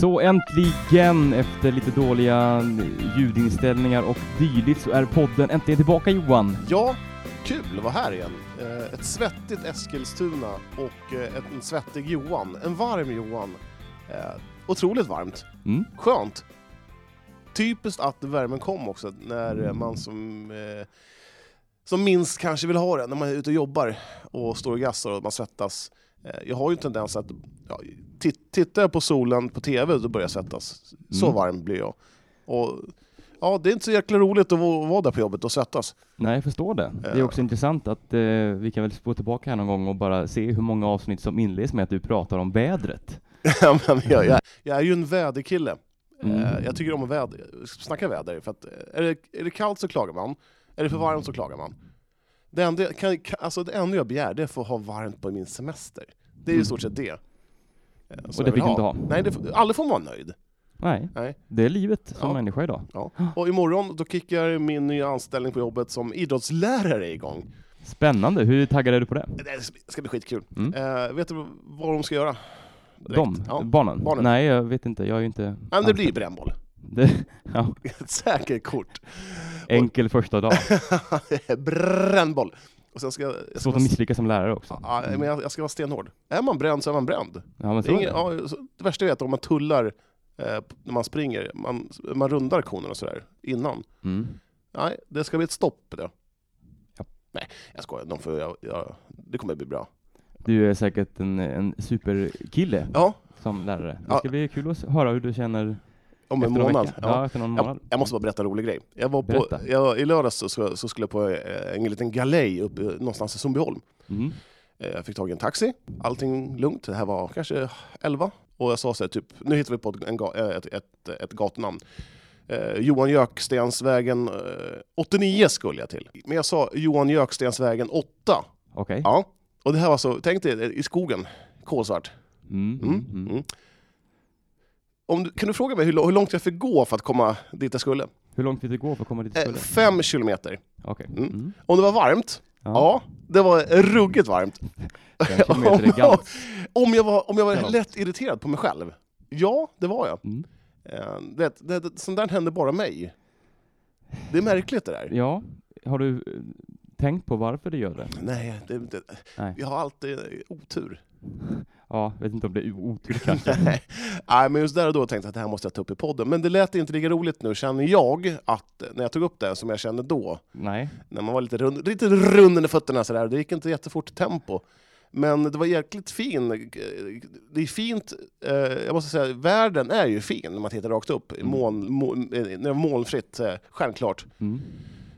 Så äntligen, efter lite dåliga ljudinställningar och dylikt, så är podden äntligen tillbaka Johan. Ja, kul att vara här igen. Eh, Ett svettigt Eskilstuna och eh, en svettig Johan. En varm Johan. Eh, Otroligt varmt. Mm. Skönt. Typiskt att värmen kom också när man som, som minst kanske vill ha det, när man är ute och jobbar och står och gassar och man svettas. Eh, jag har ju en tendens att, ja, tit- tittar jag på solen på TV då börjar jag svettas. Så Mm. varm blir jag. Och, ja, det är inte så jäkla roligt att vara där på jobbet och svettas. Nej, jag förstår det. Det är Ja. också intressant att eh, vi kan väl spå tillbaka här någon gång och bara se hur många avsnitt som inleds med att du pratar om vädret. Ja, men jag, jag, jag är ju en väderkille. Mm. Eh, Jag tycker om väder, snacka väder. För att, eh, är, det, är det kallt så klagar man. Är det för varmt så klagar man. Det enda, kan, kan, alltså det enda jag begär det är att få ha varmt på min semester. Det är i Mm. stort sett det. eh, som Och jag det vill fick du inte ha? Nej, det, får- aldrig får man vara nöjd. Nej, Nej. det är livet som Ja. människa idag. Ja. Och imorgon då kickar min nya anställning på jobbet som idrottslärare igång. Spännande, hur taggad är du på det? Det ska bli skitkul. Mm. Eh, vet du vad de ska göra? Direkt. De? Ja. Barnen? Barnen. Nej, jag vet inte. Jag är ju inte... Men det blir brännboll. Det, ja, Ett säkert kort. enkel första dag. Brännboll! Och sen ska jag... ska Svårt vara- att misslyckas som lärare också. Ja, men jag, jag ska vara stenhård. Är man bränd så är man bränd. Ja, men Det, så är är ingen, det. ja, det värsta jag vet är om man tullar eh, när man springer, man, man rundar konen och sådär innan. Mm. Nej, det ska bli ett stopp det. Ja. Nej, jag skojar. De får, jag, jag, det kommer bli bra. Du är säkert en, en superkille Ja, som lärare. Det Ja. ska bli kul att höra hur du känner om en månad. Ja. Ja, efter någon månad. Jag, jag måste bara berätta en rolig grej. Jag var på, jag, I lördags så, så, så skulle jag på eh, en liten galej uppe någonstans i Sundbyholm. Mm. Eh, Jag fick tag i en taxi, allting lugnt. Det här var kanske 11. Och jag sa så här, typ, nu hittar vi på ett, en, eh, ett, ett, ett gatunamn. Eh, Johan Jökstensvägen eh, 89 skulle jag till. Men jag sa Johan Jökstensvägen 8. Okej. Ja. Och det här var så, tänk dig eh, i skogen, kolsvart. Mm. Mm. Mm. Om du, kan du fråga mig hur, hur långt jag fick gå för att komma dit jag skulle? Hur långt fick det gå för att komma dit du Eh, skulle? fem kilometer. Okej. mm. Mm. Om det var varmt? Ja. Ja, det var ruggigt varmt. Är gans. Om jag var, om jag var Ja. lätt irriterad på mig själv? Ja, det var jag. Mm. Eh, Det, det, det, sånt där händer bara mig. Det är märkligt det där. Ja, har du eh, tänkt på varför det gör det? Nej, det, det, Nej. jag har alltid otur. Ja, vet inte om det är otur kanske. Nej, men just där och då tänkte jag att det här måste jag ta upp i podden. Men det lät inte lika roligt nu, känner jag, att när jag tog upp det som jag kände då, Nej. när man var lite rund, lite rund under fötterna sådär, det gick inte jättefort tempo. Men det var jäkligt fin. Det är fint, eh, jag måste säga, världen är ju fin när man tittar rakt upp. Mm. Moln, moln, eh, när det var molnfritt, eh, stjärnklart. Mm.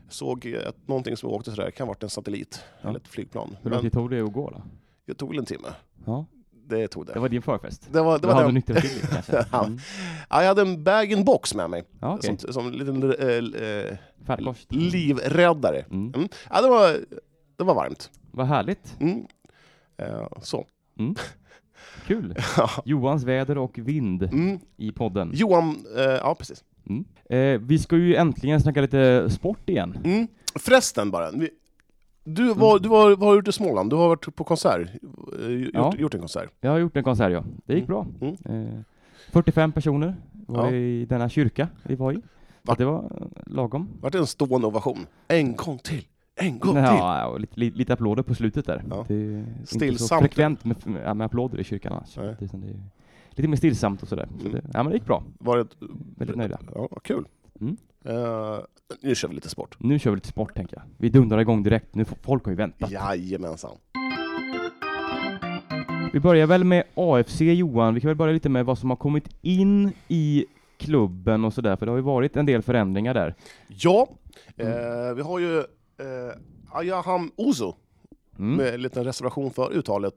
Såg att någonting som åkte sådär, kan ha varit en satellit Ja. eller ett flygplan. Hur lång tid tog det att gå då? Det tog väl en timme. Ja, Det tog det. det var din förfest. Det var, det Du var hade till lite kanske? Ja. Mm. Ja, jag hade en bag-in-box med mig, Ja, okej. som, som en liten Färdkost. livräddare. Mm. Mm. Ja, det, var, det var varmt. Vad härligt. Mm. Eh, så. Kul. Ja. Johans väder och vind Mm. i podden. Johan, eh, ja precis. Mm. Eh, vi ska ju äntligen snacka lite sport igen. Mm. Förresten bara, vi, du, var, du var, var ute i Småland, du har varit på konsert, eh, gjort, Ja. gjort en konsert. Jag har gjort en konsert ja. Det gick Mm. bra. Mm. Eh, 45 personer var Ja. i denna kyrka vi var i. Så Va? det var eh, lagom. Vart det en stående ovation? En gång till! En gång till! Ja, lite, lite, lite applåder på slutet där. Ja. Det är inte så frekvent med, med, med applåder i kyrkan annars. Lite mer stillsamt och sådär. Så Mm. det, ja, men det gick bra. Var det, Väldigt nöjda. Ja, vad kul. Mm. Eh, nu kör vi lite sport. Nu kör vi lite sport tänker jag. Vi dundrar igång direkt. Nu folk har ju väntat. Jajamensan. Vi börjar väl med AFC Johan. Vi kan väl börja lite med vad som har kommit in i klubben och sådär, för det har ju varit en del förändringar där. Ja, Mm. eh, vi har ju eh, Ayaham Ozo, Mm. med en liten reservation för uttalet,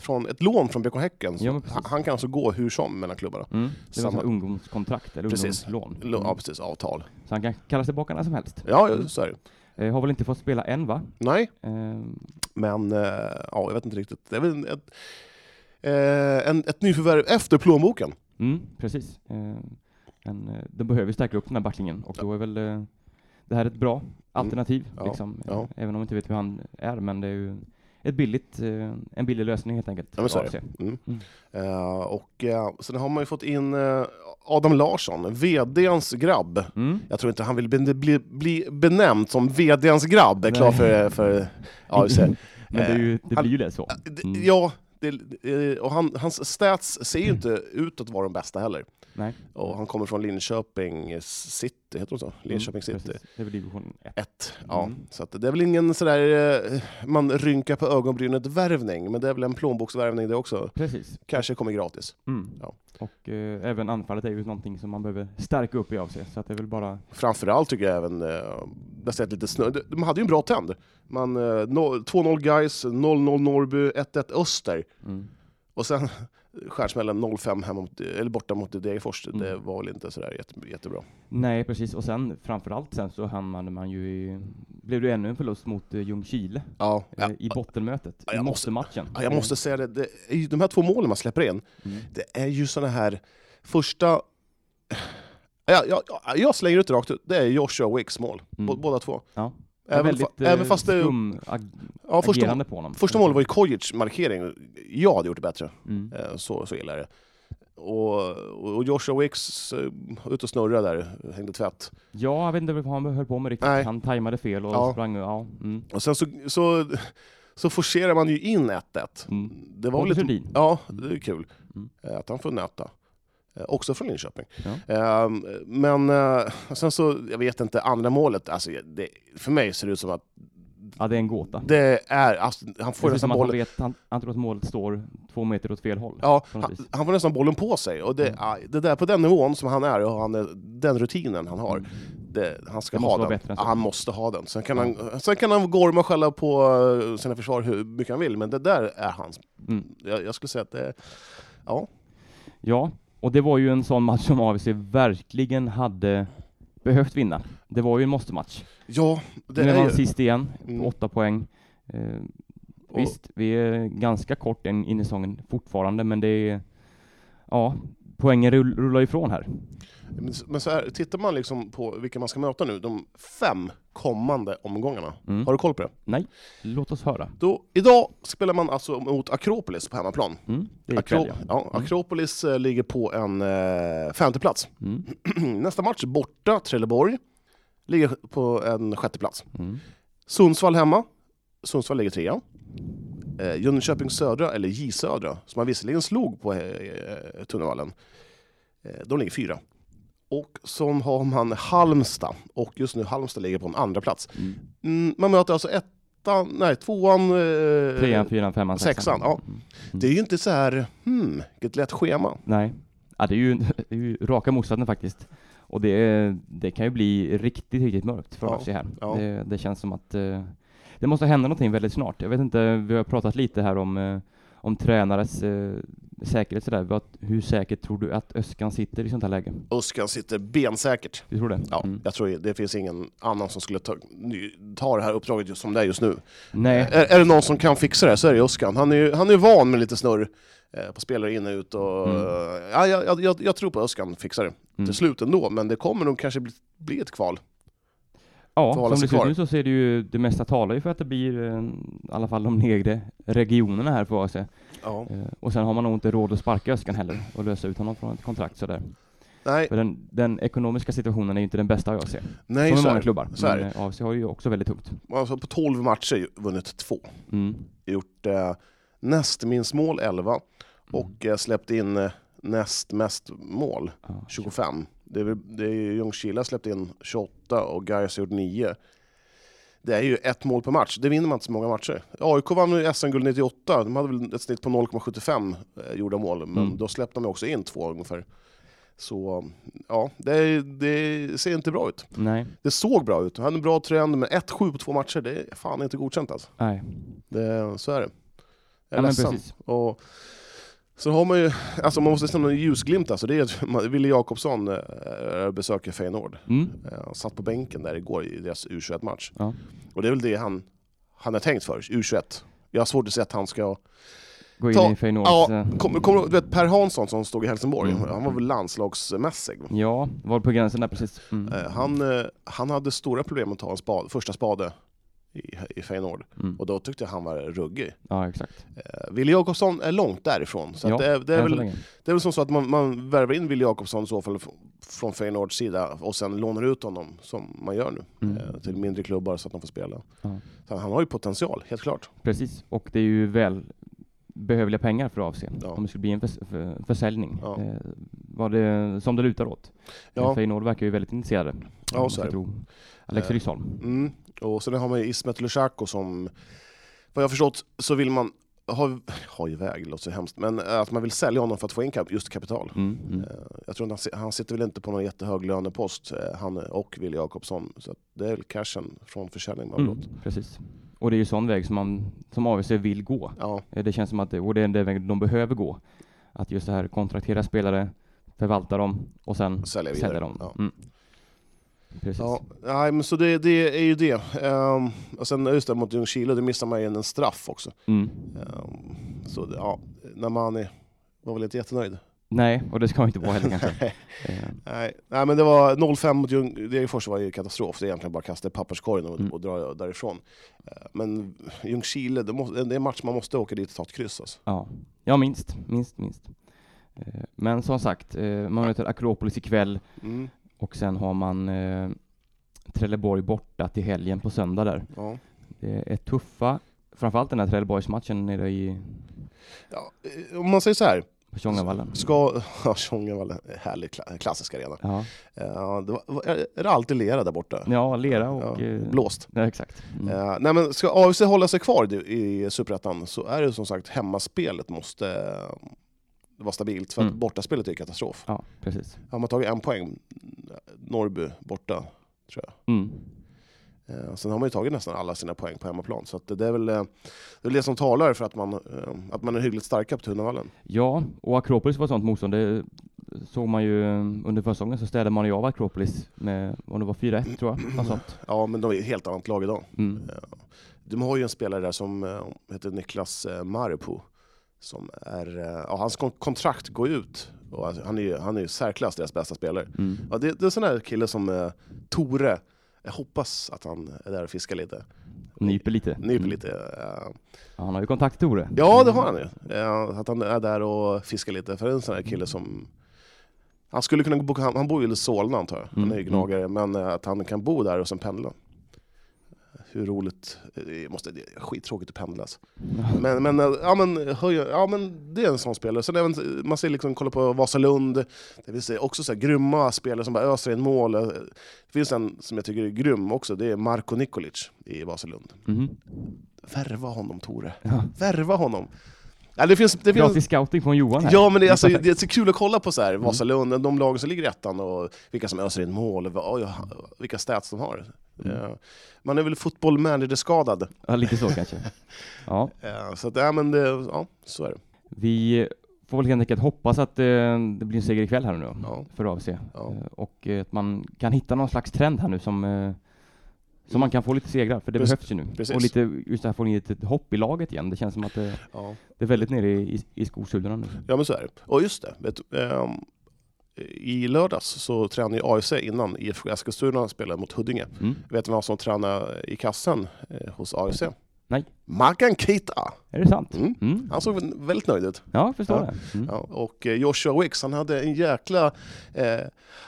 från ett lån från BK Häcken. Ja, han, kan alltså gå hur som mellan klubbarna. Mm. Det var Samma- ungdomskontrakt eller Precis. ungdomslån. Mm. Ja, precis. Avtal. Så han kan kallas tillbaka när som helst. Ja, så är det. Eh, har väl inte fått spela än va? Nej, Eh, men eh, ja, jag vet inte riktigt. Det är väl ett, eh, en, ett nyförvärv efter plånboken. mm, precis. Eh, men, eh, de behöver stärka upp den här backlinjen och då är väl eh, det här är ett bra alternativ, Mm. Ja, liksom. ja. Eh, även om vi inte vet hur han är, men det är ju ett billigt, eh, en billig lösning helt enkelt. Ja, så är AFC. det. Mm. Mm. Eh, och uh, sen har man ju fått in eh, Adam Larsson, VDns grabb. Mm. Jag tror inte han vill bli, bli, bli benämnd som VDns grabb, är klar för, för AFC. Men det, är ju, det han- blir ju det så. Mm. Ja, det, eh, och han, hans stats ser ju inte ut att vara de bästa heller. Nej. Och han kommer från Linköping City, heter det så? Linköping Mm, City. precis. Det är väl division 1. Ett. Ja. Mm. Så det är väl ingen sådär eh, man rynkar på ögonbrynet-värvning, men det är väl en plånboksvärvning det också. Precis. Kanske kommer gratis. Mm. Ja. Och eh, även anfallet är ju någonting som man behöver stärka upp i AFC, så att det är väl bara... Framförallt tycker jag även, eh, sett lite snö, de- de hade ju en bra tänd. Man, eh, no, 2-0 guys 0-0 Norrby, 1-1 Öster. Mm. Och sen skärsmällen 0-5 hemma mot, eller borta mot Degerfors. Det Mm. var väl inte sådär jätte, jättebra. Nej, precis. Och sen framförallt sen så hamnade man ju i... Blev det ännu en förlust mot uh, Ljungskile Ja, eh, ja. i bottenmötet, Ja, i jag måste- måste-matchen. Ja, jag måste säga det, det ju, de här två målen man släpper in, Mm. det är ju såna här första... Ja, ja, ja, jag slänger ut det rakt ut, det är Joshua Wicks mål, Mm. Bå- båda två. Även, väldigt fa, även fast det... skum Ja, första, på honom. första målet var ju Kojic markering, jag hade gjort det bättre. Mm. Eh, Så, så illa är det. Och, och Joshua Wicks uh, ute och snurra där, hängde tvätt. Ja, jag vet inte vad han höll på med riktigt. Nej. Han tajmade fel och Ja. sprang... Ja. Mm. Och sen så, så, så forcerar man ju in 1-1. Mm. Det var väl lite, ja, det är kul Mm. eh, att han får nöta. Eh, Också från Linköping. Ja. Eh, Men eh, sen så, jag vet inte, andra målet, alltså, det, för mig ser det ut som att Ja, det är en gåta. det är, alltså, han får Det nästan att han bollen, vet, han, han tror att målet står två meter åt fel håll. ja, han, han får nästan bollen på sig. Och det, Mm. det där, på den nivån som han är och han är, den rutinen han har, Mm. det, han ska ha den. Ja, han måste ha den. Sen kan, Ja. han, sen kan han gorma och skälla på eh, sina försvar hur mycket han vill, men det där är hans. Mm. Jag, jag skulle säga att det, ja, Ja, och det var ju en sån match som AFC verkligen hade behövt vinna. Det var ju en måste-match. ja det nu är man sist igen, Mm. åtta poäng. Eh, visst, vi är ganska kort in, in i säsongen fortfarande, men det är... Ja, poängen rull, rullar ifrån här. Men, så här, tittar man liksom på vilka man ska möta nu, de fem kommande omgångarna. Mm. Har du koll på det? Nej, låt oss höra. Då, idag spelar man alltså mot Akropolis på hemmaplan. Mm, Akro- ikväll, ja. ja, Mm. Akropolis eh, ligger på en eh, femte plats. Mm, Nästa match borta, Trelleborg, ligger på en sjätte plats. mm, Sundsvall hemma, Sundsvall ligger trea. Eh, Jönköping södra, eller J södra, som man visserligen slog på eh, Tunnevallen, eh, de ligger fyra. Och så har man Halmstad, och just nu Halmstad ligger på en andra plats. mm. Mm, man möter alltså ettan, nej tvåan, eh, Trean, fyran, femman, sexan, ja. Mm. Det är ju inte så här, hmm, vilket lätt schema. Nej, ja, det, är ju, det är ju raka motsatsen faktiskt. Och det, det kan ju bli riktigt, riktigt mörkt för Ja, AFC här. ja. Det, det känns som att eh, det måste hända någonting väldigt snart. Jag vet inte, vi har pratat lite här om, eh, om tränares eh, säkerhet sådär. Hur säkert tror du att Öskan sitter i sånt här läge? Öskan sitter bensäkert. Du tror det? Ja, Mm. jag tror det finns ingen annan som skulle ta, ta det här uppdraget just som det är just nu. Nej, Är, är det någon som kan fixa det så är det Öskan. Han är ju han är van med lite snurr eh, på spelare in och ut. Och, Mm. ja, jag, jag- jag, jag tror på Öskan fixar det mm. till slut ändå, men det kommer nog kanske bli, bli ett kval. Ja, som det ser ut nu så ser det ju, det mesta talar ju för att det blir eh, i alla fall de nedre regionerna här för AFC. Ja. Eh, och sen har man nog inte råd att sparka Öskan heller och lösa ut honom från ett kontrakt sådär. Nej, För den, den ekonomiska situationen är ju inte den bästa jag ser. nej Som så många är, klubbar. så Men eh, AFC har ju också väldigt tungt. alltså, På 12 matcher vunnit två. Mm. Gjort eh, näst minst mål 11 och eh, släppt in näst mest mål Ja, 25. Det är, väl- det är ju Ljungskile släppt in 28 och Gais har gjort 9. Det är ju ett mål per match, det vinner man inte så många matcher. AIK vann ju SM-guld 98, de hade väl ett snitt på 0,75 eh, gjorda mål, men Mm. då släppte de också in två ungefär. Så ja, det, det ser inte bra ut. Nej, Det såg bra ut, han hade en bra trend, men 1-7 på två matcher, det är fan inte godkänt alltså. nej. Det, så är det. Jag är Ja, ledsen. Och så har man ju, alltså man måste ställa en ljusglimt alltså, det är att Wille Jakobsson äh, besöker Feyenoord. Mm. Eh, Han satt på bänken där igår i deras U21-match. Ja. Och det är väl det han, han har tänkt för, U21. Jag har svårt att se att han ska gå in Ta- i Feyenoords... Ja, eh, Kommer kom, du vet Per Hansson som stod i Helsingborg? Mm. Han var väl landslagsmässig? ja, var på gränsen där precis. Mm. Eh, Han, eh, han hade stora problem att ta en spade, första spade i, i Feyenoord. Mm. Och då tyckte jag han var ruggig. Ja, exakt. Eh, Wille Jakobsson är långt därifrån. Så Ja, det, är, det, är väl, det är väl som så att man, man värvar in Wille Jakobsson i så fall från Feyenoords sida och sen lånar ut honom som man gör nu Mm. eh, till mindre klubbar så att de får spela. Ja. Så han har ju potential, helt klart. Precis, och det är ju väl behövliga pengar för AFC Ja. om det skulle bli en förs för, försäljning. Ja. Eh, vad det, som det lutar åt. Ja. Feyenoord verkar ju väldigt intresserade. Ja, så är det. Alex Eh, Rysholm. Mm. Och sen har man ju Ismet Lusako som, vad jag förstått så vill man ha, ha iväg, det låter så hemskt, men att man vill sälja honom för att få in just kapital. Mm, mm. Eh, Jag tror inte han, han sitter väl inte på någon jättehög lönepost, eh, han och Wille Jakobsson. Så att det är väl cashen från försäljning man Mm, precis. Och det är ju sån väg som, man, som AFC vill gå. Ja, Det känns som att det, och det är den vägen de behöver gå. Att just det här kontraktera spelare, förvalta dem och sen sälja sälja dem. Ja. Mm. Precis. Ja, nej, men så det, det är ju det. Um, och sen just det mot Ljungskile, det missar man ju en straff också. Mm. Um, så ja, när man är, var väl inte jättenöjd. Nej, och det ska man inte vara heller kanske. Eh, Nej, nej men det var 0-5 mot Degerfors var ju katastrof. Det är egentligen bara att kasta i papperskorgen och, Mm. och dra därifrån. Men Ljungskile, det, måste, det är en match man måste åka dit och ta ett kryss alltså. Ja, ja minst, minst, minst. Men som sagt, eh, man möter Akropolis ikväll Mm, och sen har man eh, Trelleborg borta till helgen på söndag där. ja. Det är tuffa, framförallt den här Trelleborgsmatchen nere i Ja, eh, om man säger så här, på Tjongavallen. ska... Ja, Tjongavallen, härlig kla- klassisk arena. Ja, Ja, det var, är det alltid lera där borta? ja lera och... Ja, eh, blåst. Ja, exakt. Mm. Eh, nej, men ska AFC hålla sig kvar i, i Superettan så är det som sagt hemmaspelet måste vara stabilt, för att Mm. bortaspelet är katastrof. Ja, precis. Har man tagit en poäng, Norrby borta, tror jag. Mm. Eh, sen har man ju tagit nästan alla sina poäng på hemmaplan, så det, är väl, eh, det är det som talar för att man, eh, att man är hyggligt starka på Tunavallen. Ja, och Akropolis var ett sånt motstånd. Det såg man ju under försäsongen så städade man ju av Akropolis med, om det var 4-1 tror jag, något sånt. Ja, men de är ett helt annat lag idag. Mm. De har ju en spelare där som heter Niklas Maripo. Som är, eh, ja, hans kon- kontrakt går ut. Och han är ju han är ju särklass deras bästa spelare. Mm. Ja, det, det är en sån där kille som eh, Tore, jag hoppas att han är där och fiskar lite. Nyper lite. Nyper Mm. lite. eh, Ja, han har ju kontakt Tore. Ja, det har han ju. Eh, Att han är där och fiskar lite. För det är en sån där kille som... Han skulle kunna bo, han, han bor ju i Solna antar jag. Han Mm, är ju gnagare. Men att han kan bo där och sen pendla. Hur roligt? Det, måste, det är skittråkigt att pendla. Alltså. Men, men, eh, ja, men, höj, ja, men det är en sån spelare. Sen även, man ser liksom, kolla på Vasalund. Det finns också så här grymma spelare som bara öser in mål. Eh, Det finns en som jag tycker är grym också. Det är Marko Nikolic i Vasalund. Mhm. Värva honom Tore. Ja. Värva honom. Ja, det finns, det finns, Gratis scouting från Johan här. Ja, men det är, alltså, det är så kul att kolla på så här, Vasalund, de lagen som ligger i ettan och vilka som öser in mål, och vilka stats de har. Mm. Eh, Man är väl fotboll manager-skadad. Ja, lite så kanske. Ja, Eh, Så att, ja, men det, ja, så är det. vi får väl helt enkelt hoppas att eh, det blir en seger ikväll här nu då, Ja. för AFC. Ja. Eh, Och eh, att man kan hitta någon slags trend här nu som, som man kan få lite segrar, för det Precis. behövs ju nu. Precis. Och lite, just det här få in lite hopp i laget igen. Det känns som att det, Ja. det är väldigt nere i, i, i skosulorna nu. ja, men så är det. Och just det, vet, ehm, i lördags så tränade ju AFC innan IFK Eskilstuna spelade mot Huddinge. Mm. Vet du vem som tränade i kassen eh, hos AFC? Nej. Magan Keita! Är det sant? Mm. Mm. Han såg väldigt nöjd ut. Ja, förstår Ja. det. Mm. Ja, och eh, Joshua Wicks, han hade en jäkla... Eh,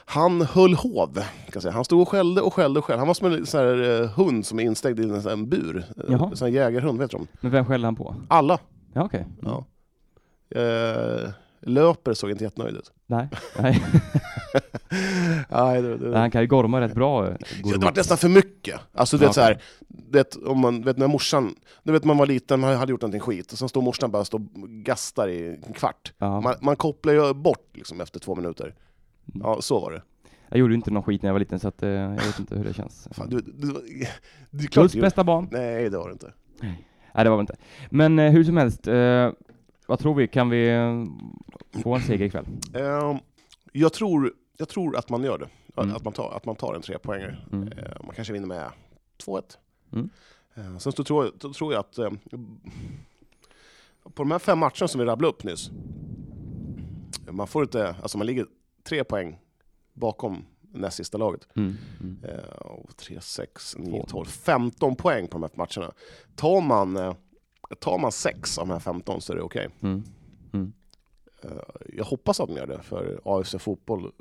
han höll hov. Kan säga. Han stod och skällde och skällde och skällde. Han var som en sån här, eh, hund som är instängd i en, här bur. Eh, Jaha. En sån jägarhund, vet du om? Men vem skällde han på? Alla. Ja, okej. Mm. Ja. Eh, löper såg inte jättenöjd ut. Nej, nej. Nej, det, det, han kan ju gorma rätt bra. eh, det Goro. var nästan för mycket. Alltså, det, Ja, är så här, det, om man, vet, när morsan, du vet man var liten, man hade gjort någonting skit, och sen står morsan bara och och gastar i en kvart. Ja. Man, man kopplar ju bort liksom, efter två minuter. Ja, så var det. Jag gjorde ju inte någon skit när jag var liten så att, eh, jag vet inte hur det känns. Fan, du, du, det är klart du, bästa barn. Nej, det var det inte. Nej, det var det inte. Men eh, hur som helst, eh, vad tror vi? Kan vi eh, få en seger ikväll? Ehm, jag, tror, jag tror att man gör det. Mm. Att, man tar, att man tar en trepoängare. Mm. Eh, man kanske vinner med 2-1. Mm. Eh, sen så tror jag, så tror jag att... På de här fem matcherna som vi rabblade upp nyss, man får inte, alltså man ligger tre poäng bakom näst sista laget. Mm. Mm. Eh, 3, 6, 9, 12, 15 poäng på de här matcherna. Tar man, eh, tar man sex av de här 15 så är det okej. Mm. Mm. Eh, jag hoppas att man gör det för AFC Fotboll.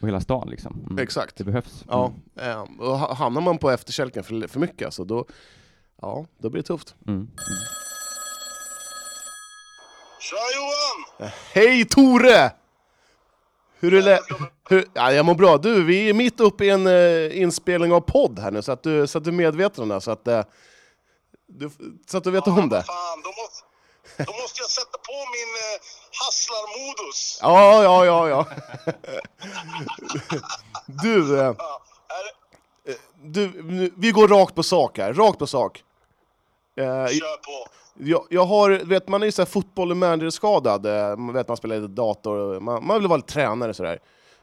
Och hela stan liksom. Mm. Exakt. Det behövs. Ja, Mm. eh, och ha- hamnar man på efterkälken för, för mycket, alltså, då, ja, då blir det tufft. Mm. Tja Johan! Hej Tore! Hur är det? Hur, ja, jag mår bra. Du, vi är mitt uppe i en eh, inspelning av podd här nu, så att du, så att du är medveten om det. Så att, eh, du, så att du vet om det. Fan, då måste, då måste jag sätta på min eh, hasslarmodus. Ja, ja, ja, ja. Du, eh, Ja, det- du, vi går rakt på sak här. Rakt på sak. Eh, kör på. jag, jag har, vet, man är ju så här fotboll manager-skadad. eh, Man vet man spelar lite dator, man, man vill vara lite tränare sådär.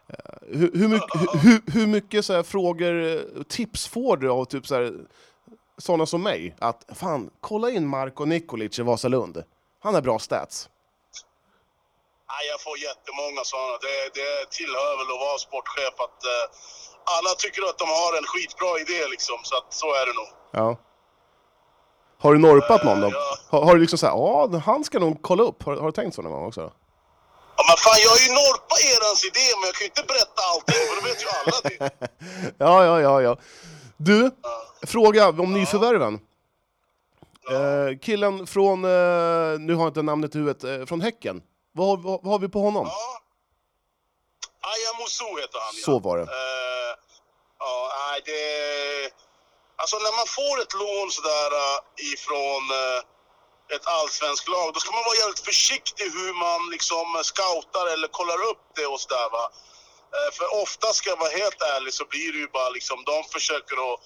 Eh, Hur, hur, mycket, hur, hur, mycket så här frågor, eh, tips får du av typ så här, sådana som mig? Att fan, kolla in Marko Nikolic i Vasalund. Han har bra stats. Jag får jättemånga sådana. Det, det tillhör väl att vara sportchef att eh, alla tycker att de har en skitbra idé liksom. Så att så är det nog. Ja. Har du norpat någon då? Eh, ja. Har, har du liksom såhär, ja han ska nog kolla upp. Har, har du tänkt så någon gång också? Ja, men fan, jag har ju norpat erans idé, men jag kan ju inte berätta allting, för då vet ju alla det. Ja, ja, ja, ja. Du, fråga om nyförvärven. Eh, killen från, eh, nu har jag inte namnet i huvudet, eh, från Häcken. Vad, har- vad, vad har vi på honom? Ja. Aya Moussou heter han, ja. Så var det. Ja, nej, det... Alltså när man får ett lån sådär uh, ifrån ett allsvenskt lag, då ska man vara jävligt försiktig hur man liksom scoutar eller kollar upp det och sådär va. Eh, för ofta ska jag vara helt ärlig så blir det ju bara liksom, de försöker att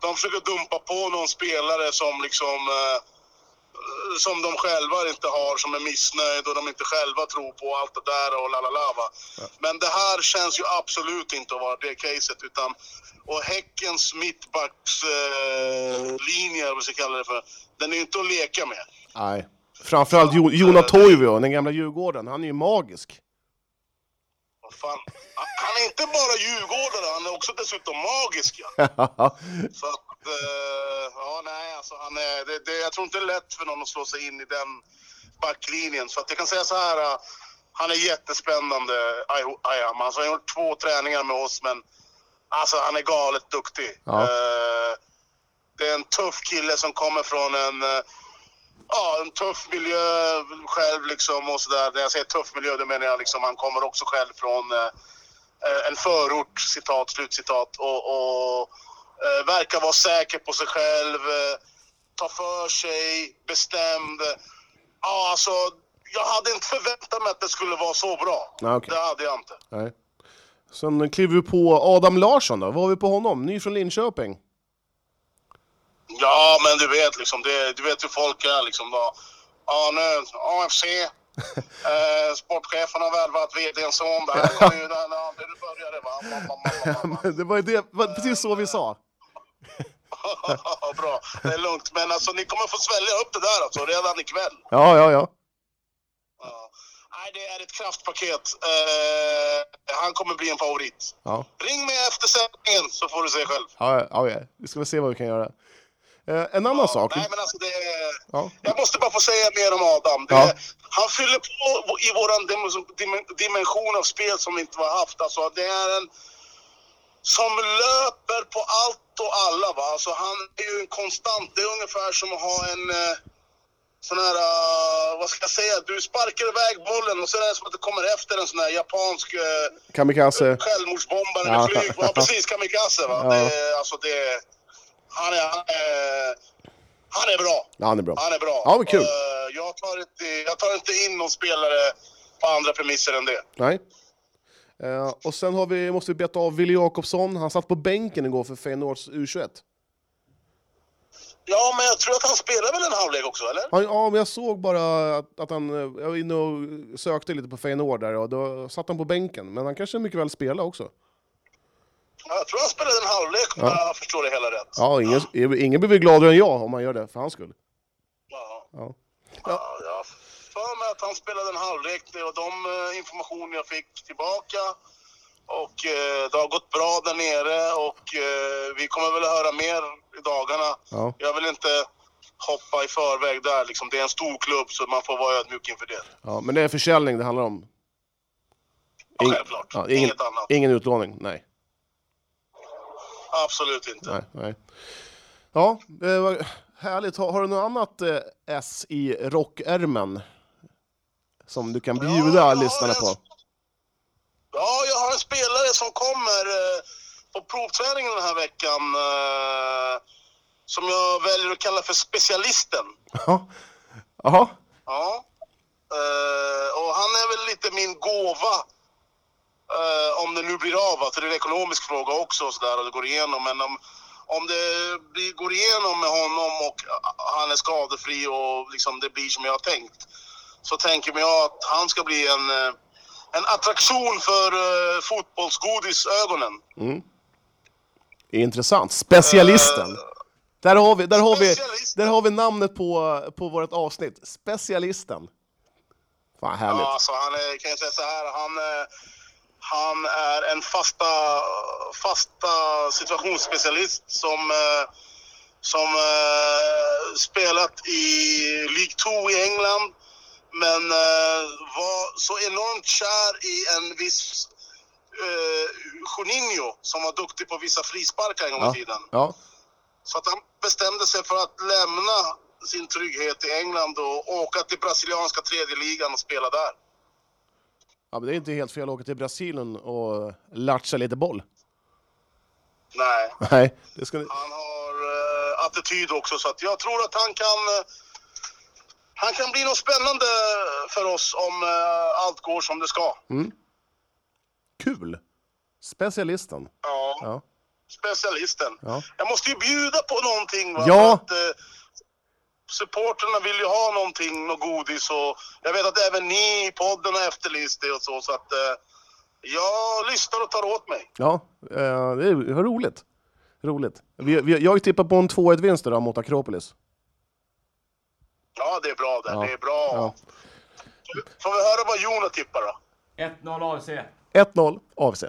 de försöker dumpa på någon spelare som liksom eh, som de själva inte har, som är missnöjd och de inte själva tror på allt det där och la la la va. Men det här känns ju absolut inte att vara det caset utan och Häckens mittbackslinje, eh, vad ska jag kalla det för, den är ju inte att leka med. Nej. Framförallt jo, Jona Toivio, den gamla Djurgården, han är ju magisk. Fan. Han är inte bara djurgårdare, han är också dessutom magisk. Ja. Så att, eh, ja nej alltså han är, det, det, jag tror inte det är lätt för någon att slå sig in i den backlinjen. Så att jag kan säga så här, eh, han är jättespännande, Ay- Ayam. Alltså, han har gjort två träningar med oss, men alltså han är galet duktig. Ja. Eh, det är en tuff kille som kommer från en, eh, ja, en tuff miljö själv liksom och sådär. När jag säger tuff miljö, då menar jag liksom han kommer också själv från eh, eh, en förort, citat, slutcitat, och, och eh, verkar vara säker på sig själv, eh, ta för sig, bestämd. Ja, alltså, jag hade inte förväntat mig att det skulle vara så bra. Okej. Det hade jag inte. Nej. Sen kliver vi på Adam Larsson då, vad har vi på honom? Ny från Linköping. Ja, men du vet liksom, det, du vet hur folk är liksom. Då. Ja, nu, AFC. Eh, sportchefen har värvat vdns son. Det var ju där när det började va. Det var ju det, det var precis så vi sa. Bra, det är lugnt. Men alltså ni kommer få svälja upp det där alltså redan ikväll. Ja, ja, ja. Ja. Nej, det är ett kraftpaket. Eh, han kommer bli en favorit. Ja, Ring mig efter sändningen så får du se själv. ja, ja, ja. vi ska väl se vad vi kan göra. Eh, en annan sak. Nej, men alltså det. Ja. Jag måste bara få säga mer om Adam. Det, Ja. Han fyller på i våran dim- dimension av spel som vi inte har haft. Alltså, det är en som löper på allt och alla. Va? Alltså, han är ju en konstant. Det är ungefär som att ha en eh, sån här, eh, vad ska jag säga, du sparkar iväg bollen och så är det som att det kommer efter en sån här japansk eh, Kamikaze. självmordsbombare Ja. eller flyg. Ja, precis, kamikaze va. Ja. Det, alltså det, han är, han är, han är bra. Ja, han är bra. Han är bra. Ja, vad kul. Eh, jag, tar inte, jag tar inte in någon spelare på andra premisser än det. Nej. Eh, och sen har vi, måste vi beta av Willy Jakobsson. Han satt på bänken igår för Feyenoords U21. Ja, men jag tror att han spelar väl en halvlek också, eller? Han, ja, men jag såg bara att, att han... eh, Jag var inne och sökte lite på Feyenoord där och då satt han på bänken. Men han kanske mycket väl spelar också. Ja, Jag tror han spelade en halvlek om jag förstår det hela rätt. Ja, ingen, ingen blir gladare än jag om han gör det för hans skull. Ja. Ja. Ja, har för mig att han spelade en halvlek. Var de eh, informationer jag fick tillbaka. Och eh, det har gått bra där nere och eh, vi kommer väl att höra mer i dagarna. Ja. Jag vill inte hoppa i förväg där liksom. Det är en stor klubb så man får vara ödmjuk inför det. Ja, men det är försäljning det handlar om? Ja, Ing- självklart. ja, ingen, Inget annat. ingen utlåning? Nej. Absolut inte. nej, nej. Ja, det var härligt. Har, har du något annat eh, S i rockärmen? Som du kan bjuda Ja, lyssnarna en- på? Ja, jag har en spelare som kommer eh, på provträningen den här veckan. Eh, som jag väljer att kalla för specialisten. Ja. Jaha. Ja. Eh, och han är väl lite min gåva. Eh, om det nu blir av, för det är en ekonomisk fråga också och sådär och det går igenom. Men om, om det blir, går igenom med honom och han är skadefri och liksom det blir som jag har tänkt. Så tänker jag att han ska bli en, eh, en attraktion för uh, fotbollsgodisögonen. Mm. Intressant. Specialisten. Eh, Där har vi, där har vi, där har vi namnet på, på vårt avsnitt. Specialisten. Fan, härligt. Ja, alltså han är, kan jag säga så här, han, eh, han är en fasta, fasta situationsspecialist som, eh, som eh, spelat i League 2 i England, men eh, var så enormt kär i en viss eh, Juninho som var duktig på vissa frisparkar en gång Ja. i tiden. Ja. Så att han bestämde sig för att lämna sin trygghet i England och åka till brasilianska tredje ligan och spela där. Ja, men det är inte helt fel att åka till Brasilien och latcha lite boll. Nej, Nej, det ska han har uh, attityd också så att jag tror att han kan eh, han kan bli något spännande för oss om eh, allt går som det ska. Kul! Specialisten. Ja, Ja. specialisten. Ja. Jag måste ju bjuda på någonting. Va? Ja. Att, supporterna vill ju ha någonting, något godis och jag vet att även ni i podden har efterlyst det och så. Så att eh, jag lyssnar och tar åt mig. Ja, eh, det är roligt. Roligt. Vi, vi, jag tippat på en 2-1-vinst idag mot Akropolis. Ja, det är bra det. Ja. Det är bra. Ja. Får vi höra vad Jona tippar då? 1-0 AFC. 1-0 AFC.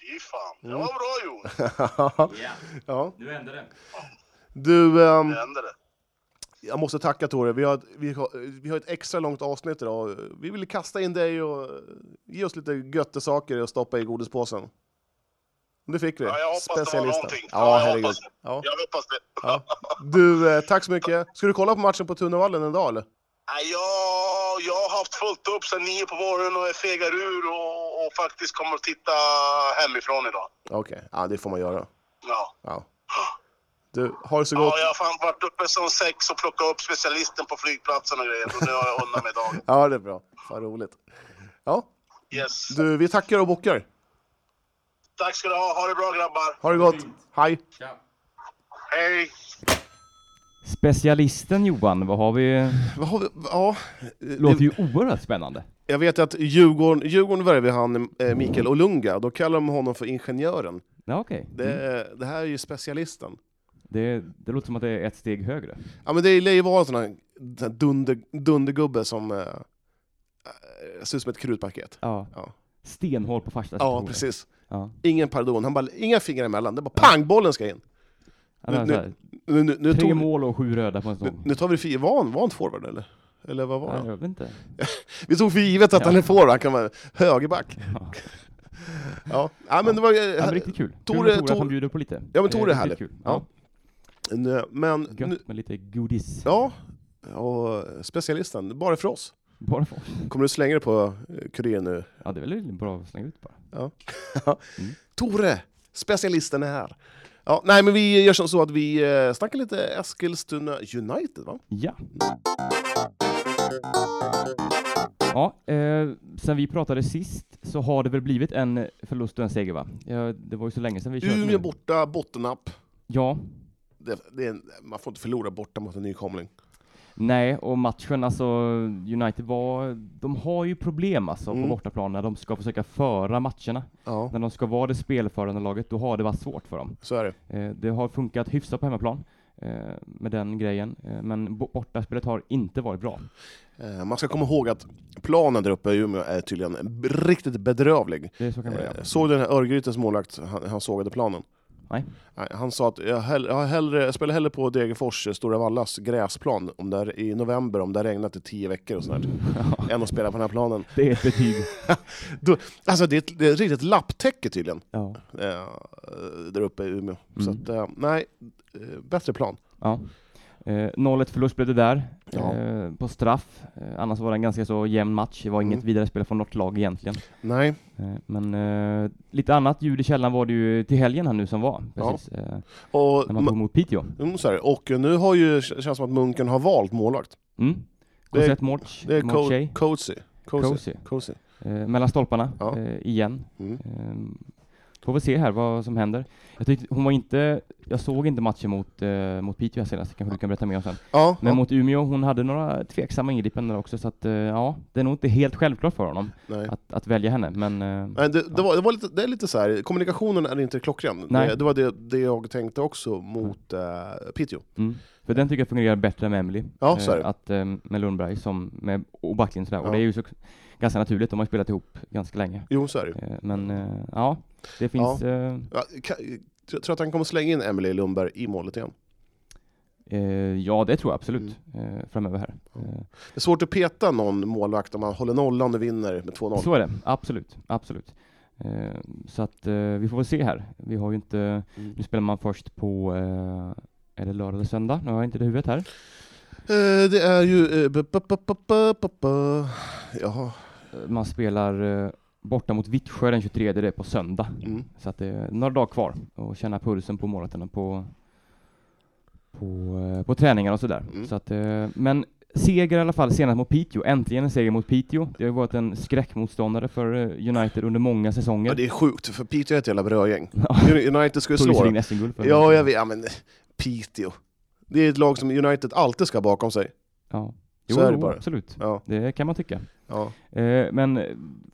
Fy fan, det var bra Jon. Ja, ja. nu hände det. Du, ehm, Det hände det. jag måste tacka Tore. Vi har, vi, har, vi har ett extra långt avsnitt idag. Vi ville kasta in dig och ge oss lite göttesaker och stoppa i godispåsen. Det fick vi. Ja, jag hoppas det var någonting. Ja, Ja, jag hoppas. Ja. Jag hoppas det. Ja. Du, eh, tack så mycket. Ska du kolla på matchen på Tunnevallen idag eller? Nej, jag, jag har haft fullt upp sedan nio på morgonen och är fegar ur och, och faktiskt kommer att titta hemifrån idag. Okej, ja, det får man göra. Ja. Ja. Du, ha det så gott. Ja, jag har fan varit uppe som sex och plockat upp specialisten på flygplatsen och grejer. Och nu har jag undan mig dagen. Ja, det är bra. Fan roligt. Ja, Yes. du, vi tackar och bockar. Tack ska du ha. Ha det bra grabbar. Ha det gott. Hej. Hej. Specialisten Johan, vad har vi? Vad har vi? Ja, Låter ju oerhört spännande. jag vet att Djurgården, Djurgården värvade han eh, Mikael Olunga. Då kallar de honom för ingenjören. Ja. Det, Mm. det här är ju specialisten. Det, det låter som att det är ett steg högre. Ja, men det lär ju vara en sån här dunder, dundergubbe som eh, eh, ser ut som ett krutpaket. Ja. Ja. Stenhål på första Ja, precis. Ja. Ingen pardon. Han bara, inga fingrar emellan. Det bara pang, bollen ska in. Nu- Nu, nu, nu, tre tog, mål och sju röda på en nu, säsong. nu tar vi det för var han forward eller? Eller vad var Ja, han? jag vet inte. Vi tog för givet att Ja. han är forward, han kan vara högerback. Ja. Ja, ja men det var... Ja, men riktigt kul. Tore- kul med Tore Tore- att han bjuder på lite. Ja, men Tore är Eh, härlig. Ja. Ja. nu- Men, nu, Gött med lite godis. ja, och specialisten, bara för oss. Bara för oss. Kommer du slänga det på eh, Kuriren nu? Ja, det är väl bra att slänga ut bara. Tore, specialisten är här. Ja, nej, men vi gör som så att vi eh, snackar lite Eskilstuna United, va? Ja. Ja, eh, sen vi pratade sist så har det väl blivit en förlust och en seger va? Ja, det var ju så länge sedan vi körde. Umeå nu. borta, bottennapp. Ja, Det, det en- man får inte förlora borta mot en nykomling. nej, och matchen alltså, United var, de har ju problem alltså Mm. på bortaplan när de ska försöka föra matcherna. Ja, När de ska vara det spelförande laget, då har det varit svårt för dem. så är det. Eh, det har funkat hyfsat på hemmaplan. eh, med den grejen. Eh, men bo- bortaspelet har inte varit bra. Eh, Man ska komma ihåg att planen där uppe i Umeå är tydligen riktigt bedrövlig. Det är så kan det Eh, vara. Såg du den här Örgrytens målvakt, han, han sågade planen? Nej. Nej, Han sa att jag, hell, jag, hellre, jag spelar hellre på Degerfors, eh, Stora Vallas gräsplan om det är i november, om det har regnat i tio veckor och sånt där, Ja, än att spela på den här planen. det är ett betyg. Alltså det är ett, det är ett riktigt lapptäcke tydligen, Ja. eh, där uppe i Umeå. Så Mm. att, eh, nej, eh, bättre plan. Ja. Eh, 0-1 förlust blev det där, Ja. eh, på straff. Eh, annars var det en ganska så jämn match. Det var inget Mm. vidare spel från något lag egentligen. Nej, Eh, men eh, lite annat ljud i källan var det ju till helgen här nu som var. Ja. Precis, eh, och, när man tog emot Piteå. mm, här, och nu har ju, känns som att Munken har valt målvakt. Mm. Det är- Kosett Morch, Det är Cozy. Cozy. Cozy. Cozy. mellan stolparna Ja. igen. Mm. Eh, får vi se här vad som händer. Jag tyckte hon var inte, jag såg inte matchen mot, eh, mot Piteå senast, kanske du kan berätta mer om sen. Ja, Men ja. mot Umeå, hon hade några tveksamma ingripanden också, så att eh, ja, det är nog inte helt självklart för honom att, att välja henne, men eh, Nej, det, det, var, det, var lite, det är lite så här, kommunikationen är inte klockren. Nej. Det, det var det, det jag tänkte också mot uh, Piteå. mm. För den tycker jag fungerar bättre med Emily. Ja, så är det. att, eh, med Lundberg som med och Backlund sådär. Ja. Och det är ju så, ganska naturligt, de har spelat ihop ganska länge. Jo, så är det. Eh, men eh, ja, det finns... eh, Ja, jag tror att han kommer slänga in Emily Lundberg i målet igen. Eh, ja, det tror jag absolut eh, framöver här. Mm. Eh, Det är svårt att peta någon målvakt om man håller nollan och vinner med 2-0. så är det, absolut, absolut. Eh, så att eh, vi får väl se här. Vi har ju inte, Mm. nu spelar man först på, eh, är det lördag eller söndag? Nu har jag inte det i huvudet här. Eh, det är ju... eh. Jaha. Eh, Man spelar borta mot Vittsjö den 23, det är på söndag. Mm. Så att det är några dagar kvar och känna pulsen på målvakterna på, på, på träningar och sådär. Mm. Så att, men seger i alla fall senast mot Piteå. Äntligen en seger mot Piteå. Det har ju varit en skräckmotståndare för United under många säsonger. Ja, det är sjukt, för Piteå är ett jävla brödgäng. United ska ju Tog slå dem. Ja, jag vet. Ja, men Piteå. Det är ett lag som United alltid ska ha bakom sig. Ja. Så Jo, är det bara. absolut. Ja, Det kan man tycka. ja. Eh, men eh,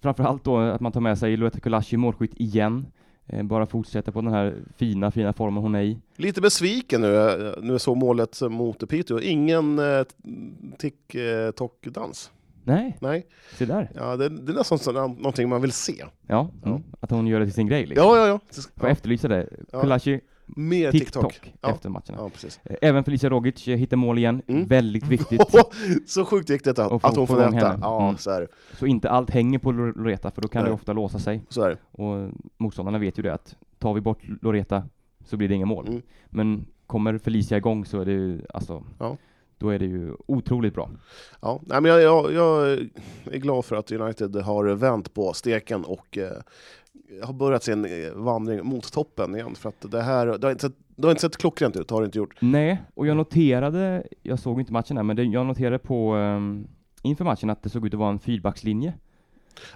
framförallt då att man tar med sig Loetta Kulashi målskytt igen. Eh, bara fortsätta på den här fina, fina formen hon är i. Lite besviken nu, eh, nu såg målet mot Piteå. Ingen eh, tick-tock-dans. Nej, Nej, se där. ja, det, det är nästan så, någonting man vill se. Ja, mm. att hon gör det till sin grej liksom. Ja, ja, ja. Får ja. efterlysa det. Kulashi, Mer TikTok. TikTok Ja. efter matcherna. Ja, precis. Eh, Även Felicia Rogic eh, hittar mål igen. Mm. Väldigt viktigt. så sjukt viktigt att, att hon få får näta. Ja, Mm. så. Så inte allt hänger på Lor- Loreta, för då kan Nej. det ofta låsa sig. Och motståndarna vet ju det att tar vi bort Loreta så blir det inga mål. Mm. Men kommer Felicia igång så är det ju, alltså, Ja. då är det ju otroligt bra. Ja, nej, men jag, jag, jag är glad för att United har vänt på steken och eh, har börjat sin eh, vandring mot toppen igen. För att det här det har inte sett, det har inte sett klockrent ut, har det inte gjort. Nej, och jag noterade, jag såg inte matchen här, men det, jag noterade på um, inför matchen att det såg ut att vara en fyrbackslinje.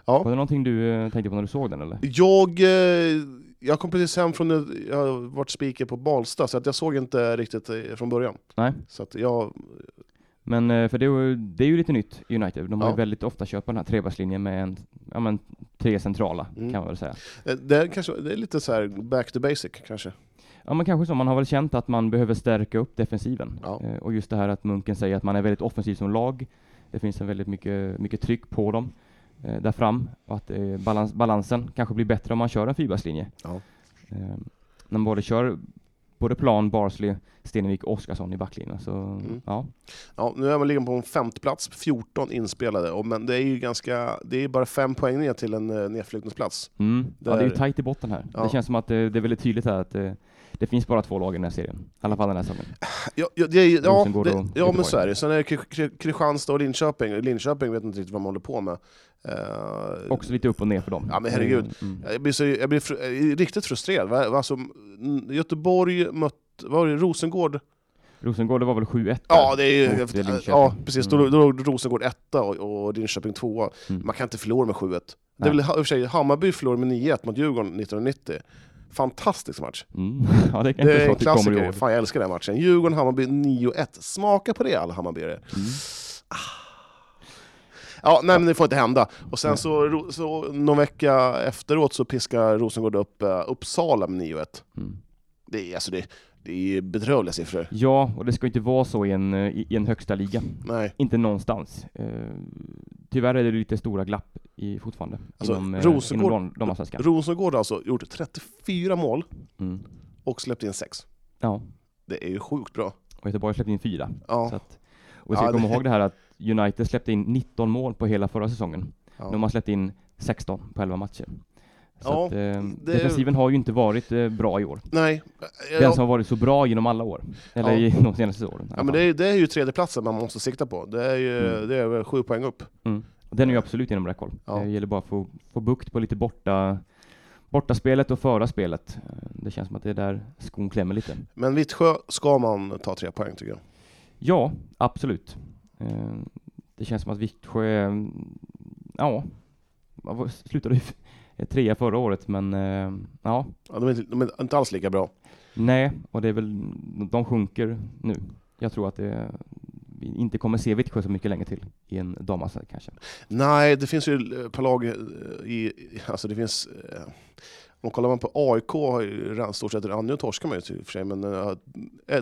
Ja. Var det någonting du eh, tänkte på när du såg den eller? Jag, eh, jag kom precis hem från, jag har varit speaker på Balsta, så att jag såg inte riktigt från början. Nej. Så att jag, Men eh, för det det är ju lite nytt i United. De har Ja. ju väldigt ofta kört på den här trebackslinjen med en, ja men tre centrala Mm. kan man väl säga. eh, det, är kanske, det är lite så här back to basic kanske. Ja men kanske så, man har väl känt att man behöver stärka upp defensiven. Ja. Eh, och just det här att Munken säger att man är väldigt offensiv som lag. Det finns en väldigt mycket, mycket tryck på dem där fram och att balans, balansen kanske blir bättre om man kör en fyrbackslinje. Ja. När man både kör både Plan, Barsley, Stenevik och Oskarsson i backlinjen. Så Mm. ja, Ja, nu är man ligger på en femte plats, 14 inspelade, och, men det är ju ganska, det är bara fem poäng ner till en uh, nedflyttningsplats. mm. ja, det är ju tajt i botten här. Ja. Det känns som att det, det är väldigt tydligt här att eh, det finns bara två lag i den här serien. I alla fall den här säsongen. Ja, ja, det ja, Rosengård det, och ja men så är det. Sen är det Kri- Kri- Kristianstad och Linköping. Linköping vet inte riktigt vad man håller på med. Eh, Också lite upp och ner för dem. Ja, men herregud. Mm. jag blir, så, jag blir fr riktigt frustrerad. Alltså, mm, Göteborg mött, vad var det, Rosengård? Rosengård, det var väl 7-1 där Ja, det är ju, Linköping. ja precis. Då, Mm. då låg Rosengård etta och, och Linköping tvåa. Mm. Man kan inte förlora med 7-1. Det är väl i och för sig Hammarby förlorade med 9-1 mot Djurgården 1990. Fantastisk match. Mm. Ja, det kan Det är en klassiker. Fan, jag älskar den matchen. Djurgården-Hammarby 9-1. Smaka på det alla Hammarbyare. Mm. Ja, nej men det får inte hända. Och sen så, så någon vecka efteråt så piskar Rosengård upp uh, Uppsala med 9-1. Mm. Det är, alltså det, Det är bedrövliga siffror. Ja, och det ska inte vara så i en, eh, i, en högsta liga. Nej. Inte någonstans. Eh, tyvärr är det lite stora glapp i, fortfarande Alltså, inom, eh, Rosengård- inom dam- damallsvenskan. Rosengård har alltså gjort 34 mål Mm. och släppt in 6. Ja, Det är ju sjukt bra. och Göteborg släppte in fyra. Ja. Så att, och vi ska Ja, komma det- ihåg det här att United släppte in 19 mål på hela förra säsongen. Ja. Nu har man släppt in 16 på 11 matcher. Ja, att, eh, det- defensiven har ju inte varit eh, bra i år. Nej. Den Ja, som har varit så bra genom alla år. Eller Ja. i de senaste åren. ja, men det, är, det är ju tredjeplatsen man måste sikta på. Det är ju Mm. det är sju poäng upp. Mm. Den är ju absolut inom räckhåll. Ja. Det gäller bara att få, få bukt på lite borta, borta spelet och föra spelet. Eh, Det känns som att det är där skon klämmer lite. Men Vittsjö ska man ta tre poäng tycker jag. Ja, absolut. Eh, Det känns som att Vittsjö, eh, ja, slutade trea förra året, men eh, ja, Ja, de, är inte, de är inte alls lika bra. nej, och det är väl, de sjunker nu. Jag tror att det, vi inte kommer se Vittsjö så mycket längre till i en damallsvenska kanske. Nej, det finns ju ett par lag eh, i... Alltså det finns... eh, Om kollar man på AIK har ju stort sett, nu torskar man ju i och för sig, men uh,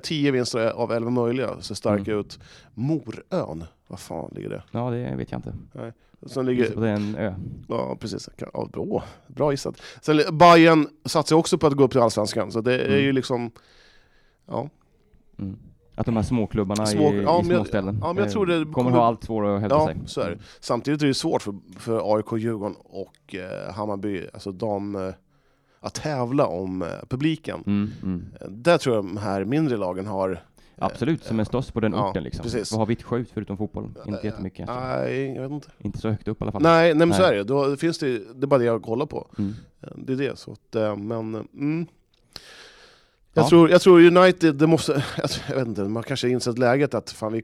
tio vinster av elva möjliga ser starka Mm. ut. Morön, vad fan ligger det? Ja, det vet jag inte. Sen ligger, Det är en ö. ja precis, Ja, bra, bra gissat. Sen li- Bayern satsar också på att gå upp till Allsvenskan, så det är Mm. ju liksom... Ja, Mm. Att de här småklubbarna Små- i, ja, i småställen ja, men jag tror det kommer kommer- ha allt svårare att hävda ja sig. så är det. Samtidigt är det svårt för, för AIK, Djurgården och eh, Hammarby, alltså de, eh, att tävla om eh, publiken. Mm, mm. Där tror jag de här mindre lagen har... Absolut, som är störst på den Ja, orten liksom. precis. Vad har Vittsjö ut förutom fotboll? Inte jättemycket. kanske. Nej, jag vet inte. Inte så högt upp i alla fall. Nej, nej men så Nej. är det. Då finns det. Det är bara det jag kollar på. Mm. Det är det. Så att, eh, men, eh, mm. Jag, Ja. tror, jag tror United, det måste, jag vet inte, man kanske har insett läget att fan, vi,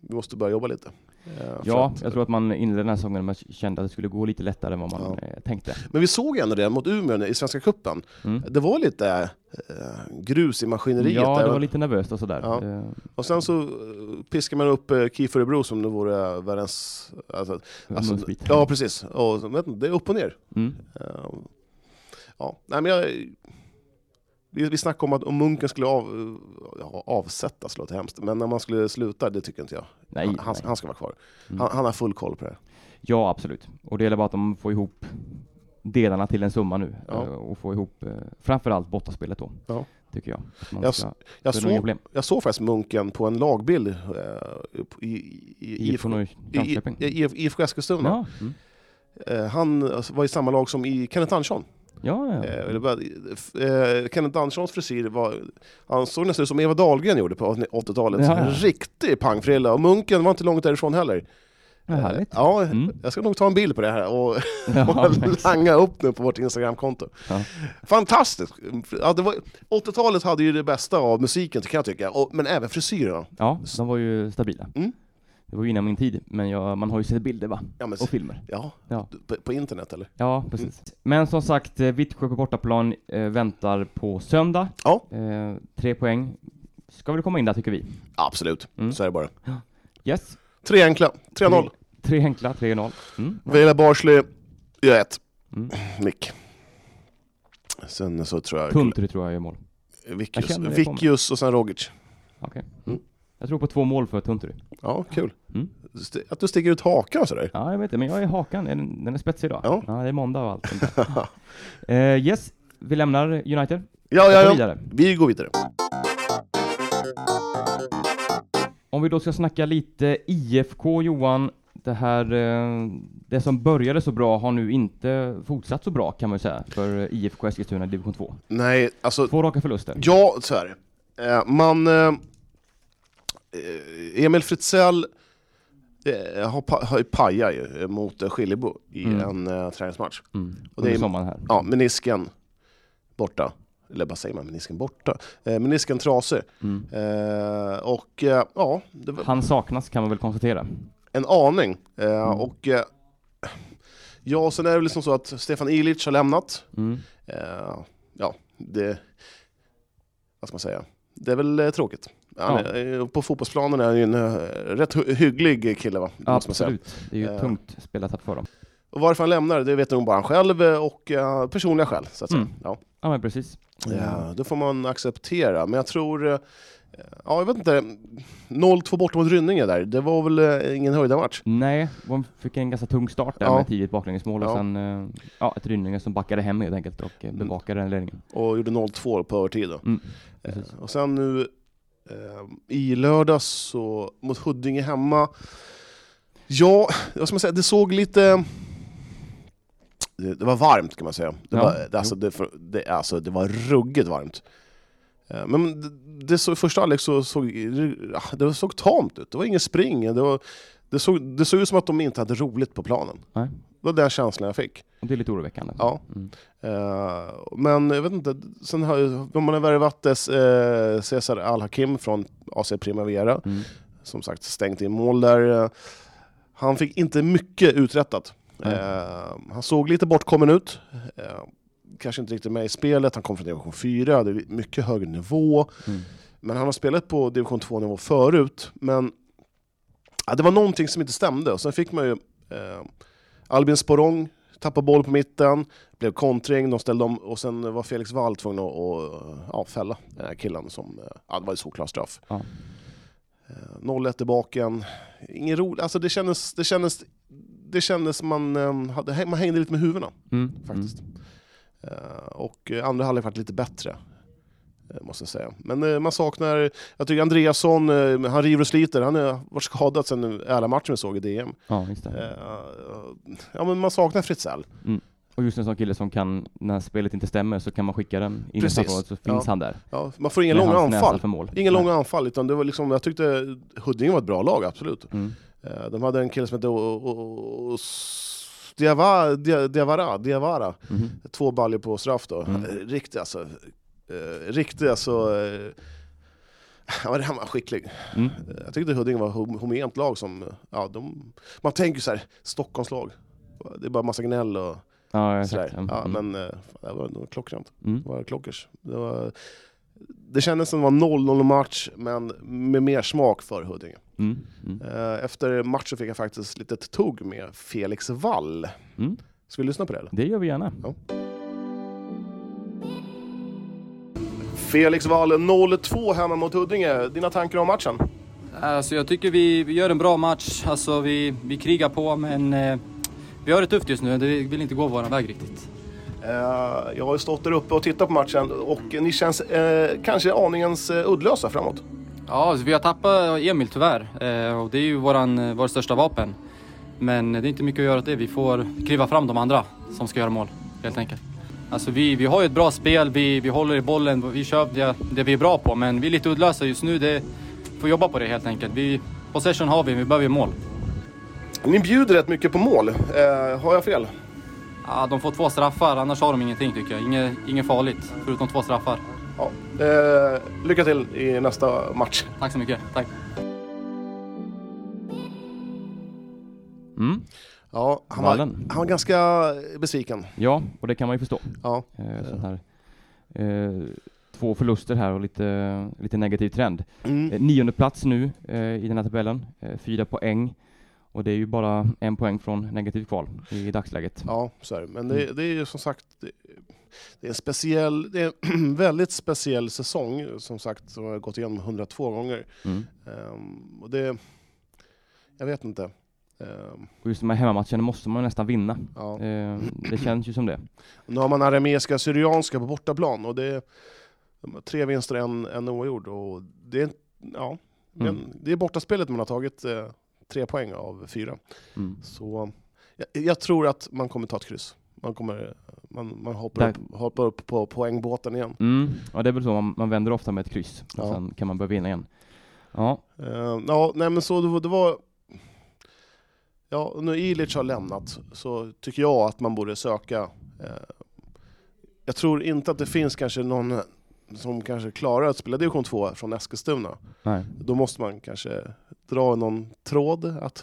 vi måste börja jobba lite. Eh, Ja, att- jag tror att man inledde den här säsongen med att kände att det skulle gå lite lättare än vad man Ja. eh, tänkte. Men vi såg ändå det mot Umeå i Svenska Cupen. Mm. Det var lite eh, grus i maskineriet. Ja, där. det var lite nervöst och sådär. Ja. Eh, Och sen så piskar man upp eh, KIF Örebro som det vore världens... Alltså, alltså, ja, precis. Och, det är upp och ner. Mm. Ja, nej, men jag, vi, vi snackade om att om Munken skulle av, ja, avsättas, låter hemskt, men när man skulle sluta, det tycker inte jag. Nej, han, nej. han ska vara kvar. Mm. Han, han har full koll på det. Ja, absolut. Och det gäller bara att de får ihop delarna till en summa nu Ja. eh, och få ihop eh, framförallt bortaspelet då, Ja. tycker jag. Jag ska, Jag såg, jag såg faktiskt Munken på en lagbild eh, i, IFK IFK Eskilstuna. Ja, mm. Eh, han alltså, var i samma lag som i Kenneth Andersson. Ja, ja. Eh, bara, eh, Kenneth Anderssons frisyr var, han såg nästan ut som Eva Dahlgren gjorde på 80-talet. Ja. En riktig pangfrilla. Och Munken var inte långt därifrån heller. ja. Eh, Ja, Mm. jag ska nog ta en bild på det här och, Ja, och langa upp nu på vårt Instagramkonto. Ja. Fantastiskt! Ja, det var- 80-talet hade ju det bästa av musiken kan jag tycka, och, men även frisyrerna. ja, de var ju stabila. Mm. Det var ju innan min tid, men jag, man har ju sett bilder va? Ja, men, Och filmer. ja, Ja. På, på internet eller? Ja, precis. Men som sagt, eh, Vittsjö på bortaplan eh, väntar på söndag. Ja. Eh, tre poäng ska väl komma in där tycker vi. Absolut, Mm. så är det bara. Yes. Tre enkla, 3-0. Tre enkla, 3-0. Mm. Vela Barsley gör ett. Mm. Nick. Sen så tror jag... Tuntry tror jag gör mål. Vikius. Vikius och sen Rogic. Okej. Mm. Jag tror på två mål för Tuntry. Ja, kul. Mm. Att du sticker ut hakan sådär. Ja, jag vet det, men jag är hakan. Den, den är spetsig idag. Ja. det är måndag och allt. sånt där. eh, yes, vi lämnar United. Ja, ja, ja. vidare. Vi går vidare. Om vi då ska snacka lite IFK Johan, det här, eh, det som började så bra har nu inte fortsatt så bra kan man ju säga för IFK Eskilstuna i division 2. Nej, alltså... Två raka förluster. Ja, så är det. Eh, man... Eh, Emil Fritzell eh, har, har pajat ju mot Skiljebo i Mm. en eh, träningsmatch. Mm. Och det är- sommaren här. Ja, menisken borta. Eller vad säger man, menisken borta? Eh, menisken trasig. Mm. Eh, och eh, ja, var Han saknas kan man väl konstatera. en aning. Eh, Mm. Och ja, sen är det liksom så att Stefan Ilic har lämnat. Mm. Ja, det... Vad ska man säga? Det är väl tråkigt. Ja. är, eh, på fotbollsplanen är han ju en eh, rätt hy- hygglig kille va? Säga. Absolut. Det är ju Eh. tungt spelartapp för dem. Och varför han lämnar, det vet nog bara han själv och uh, personliga skäl. Så att säga. Mm. Ja. Ja, men precis. Ja, det får man acceptera. Men jag tror, eh, ja jag vet inte, 0-2 borta mot Rynninge där, det var väl ingen höjdarmatch? Nej, de fick en ganska tung start där Ja. med tidigt baklängesmål och Ja. sen ja, ett Rynninge som backade hem helt enkelt och bevakade den ledningen. Och gjorde 0-2 på övertid. Då. Mm, och sen nu i lördags så mot Huddinge hemma. Ja, vad ska man säga, det såg lite... Det, det var varmt kan man säga. Det, Ja, var, det, alltså, det, det, alltså, det var ruggigt varmt. Eh, Men det, det så, första halvlek så såg ja, det såg tamt ut. Det var ingen spring. Det, var, det, såg, det såg ut som att de inte hade roligt på planen. Nej. Det var den känslan jag fick. Och det är lite oroväckande. Ja. Mm. Eh, men jag vet inte, sen har har värvat eh, Cesar Al-Hakim från AC Primavera. Mm. Som sagt stängt in mål där. Han fick inte mycket uträttat. Eh, han såg lite bortkommen ut. Kanske inte riktigt med i spelet. Han kom från division 4, det är mycket högre nivå. Mm. Men han har spelat på division 2-nivå förut. Men ja, det var någonting som inte stämde. Och sen fick man ju eh, Albin Sporrong tappa boll på mitten, blev kontring, de ställde om och sen var Felix Wall tvungen att, att ja, fälla den här killen som, eh, ja det var ju solklar straff. Ja. Eh, 0-1 i baken, ingen roligt, alltså det kändes, det kändes, det kändes man, eh, hade, man hängde lite med huvudena Mm. faktiskt. Eh, och andra halvlek varit lite bättre. Eh, Måste jag säga. Men eh, man saknar, jag tycker Andreasson, eh, han river och sliter, han har varit skadad sen alla matchen vi såg i DM. Mm. Ja, just det. Ja men man saknar Fritzell. Och just en sån kille som kan, när spelet inte stämmer så kan man skicka den in i straffområdet så finns Ja. han där. Ja, man får inga långa anfall. Inga långa anfall, utan det var liksom, jag tyckte Huddinge var ett bra lag, absolut. Mm. De hade en kille som hette Diawara, Diawara. Mhm. två baljor på straff då. Mm. Riktigt alltså, eh, riktigt alltså, eh, han var, han var skicklig. Mm. Jag tyckte Huddinge var ett hom- homogent lag som, ja de, man tänker så här, Stockholmslag. Det är bara massa gnäll och Ja, sådär. Mm. Ja, men eh, det var, det var klockrent. Mm. Det var klockers. Det, var, det kändes som det var 0-0 match, men med mer smak för Huddinge. Mm. Mm. Eh, Efter matchen fick jag faktiskt lite tugg med Felix Wall. Mm. Ska vi lyssna på det eller? Det gör vi gärna. Felix Wall 0-2 hemma mot Huddinge. Dina tankar om matchen? Alltså jag tycker vi, vi gör en bra match. Alltså vi, vi krigar på men eh, vi har det tufft just nu. Det vill inte gå vår väg riktigt. Eh, jag har ju stått där uppe och tittat på matchen och ni känns eh, kanske aningens eh, uddlösa framåt. Ja, alltså vi har tappat Emil tyvärr eh, och det är ju våran, eh, vår största vapen. Men det är inte mycket att göra åt det. Vi får kliva fram de andra som ska göra mål helt enkelt. Alltså vi, vi har ju ett bra spel, vi, vi håller i bollen, vi kör det, det vi är bra på. Men vi är lite uddlösa just nu. Det, får jobba på det helt enkelt. Vi, possession har vi, vi behöver ju mål. Ni bjuder rätt mycket på mål. Eh, har jag fel? Ja, de får två straffar, annars har de ingenting tycker jag. Inget, inget farligt, förutom två straffar. Ja. Eh, lycka till i nästa match. Tack så mycket. Tack. Ja, han, var, Wallen. han var ganska besviken. Ja, och det kan man ju förstå. Ja. Eh, här, eh, två förluster här och lite, lite negativ trend. Mm. Eh, nionde plats nu eh, i den här tabellen, eh, fyra poäng. Och det är ju bara en poäng från negativt kval i dagsläget. Ja, så är det. Men det, det är ju som sagt det, det är en speciell, det är en väldigt speciell säsong som sagt som har gått igenom 102 gånger. Mm. Ehm, och det, jag vet inte. Ehm, Och just de här hemmamatcherna måste man nästan vinna. ja. Eh, det känns ju som det. Nu har man arameiska syrianska på bortaplan och det är tre vinster, en, en oavgjord. Och det, är, ja, Mm. det är bortaspelet man har tagit eh, tre poäng av fyra. Mm. Så jag, jag tror att man kommer ta ett kryss. Man, kommer, man, man hoppar, upp, hoppar upp på poängbåten igen. Mm. Ja, det är väl så, man, man vänder ofta med ett kryss. Och Ja. sen kan man börja vinna igen. Ja, Eh, ja, nej men så det var, det var... Ja, nu Ilic har lämnat så tycker jag att man borde söka... Eh, jag tror inte att det finns kanske någon som kanske klarar att spela division 2 från Eskilstuna. nej. Då måste man kanske dra någon tråd att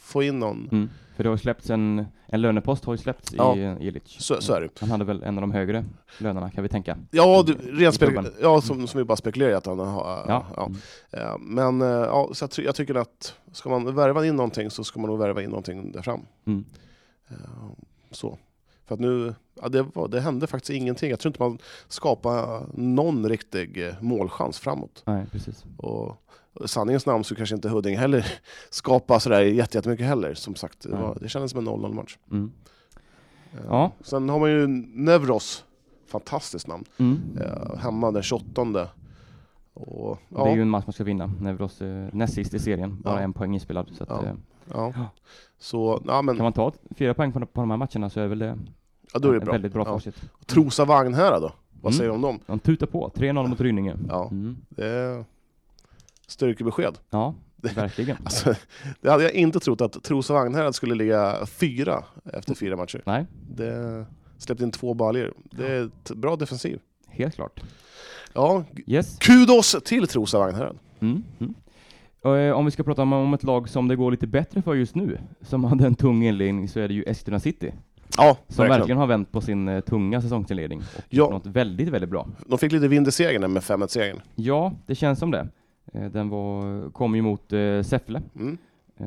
få in någon. Mm. För det har släppts en, en lönepost har ju släppts Ja. i Ilic. Så, så är det. Han hade väl en av de högre lönerna kan vi tänka. Ja, du, rent ja som, som vi bara spekulerar i att han har. Ja. ja. Mm. Eh, Men eh, ja, så jag, jag tycker att ska man värva in någonting så ska man nog värva in någonting där fram. Mm. Eh, så. För att nu, ja, det, var, det hände faktiskt ingenting. Jag tror inte man skapade någon riktig målchans framåt. Nej, precis. Och sanningens namn så kanske inte Huddinge heller skapade sådär jätte- jättemycket heller. Som sagt, det, var, det kändes som en 0-0 match. Mm. Eh, Ja. Sen har man ju Nevros, fantastiskt namn. Mm. Eh, hemma den 28. Och, ja, Det är ju en match man ska vinna. Nevros eh, näst sist i serien, bara Ja. en poäng inspelad. Så att, Ja. eh. Så, men, kan man ta fyra poäng på, på de här matcherna så är väl det, ja, då är det en bra. väldigt bra facit. Trosa Vagnhärad då? Vad Mm. säger du om dem? De tutar på, 3-0 mot Rynninge. Ja, Mm. det styrkebesked. Ja, verkligen. Alltså, det hade jag inte trott att Trosa Vagnhärad skulle ligga fyra efter fyra matcher. Nej, Det släppte in två baljor. Det är ett bra defensiv. helt klart. Ja, Yes. kudos till Trosa Vagnhärad. Mm. Mm. Eh, om vi ska prata om, ett lag som det går lite bättre för just nu, som hade en tung inledning, så är det ju Eskilstuna City. Ja, Som verkligen, har vänt på sin eh, tunga säsongsinledning och Ja. något väldigt, väldigt bra. De fick lite vind i segern med 5-1-segern. Ja, det känns som det. Eh, Den var, kom ju mot eh, Säffle. Mm. Eh,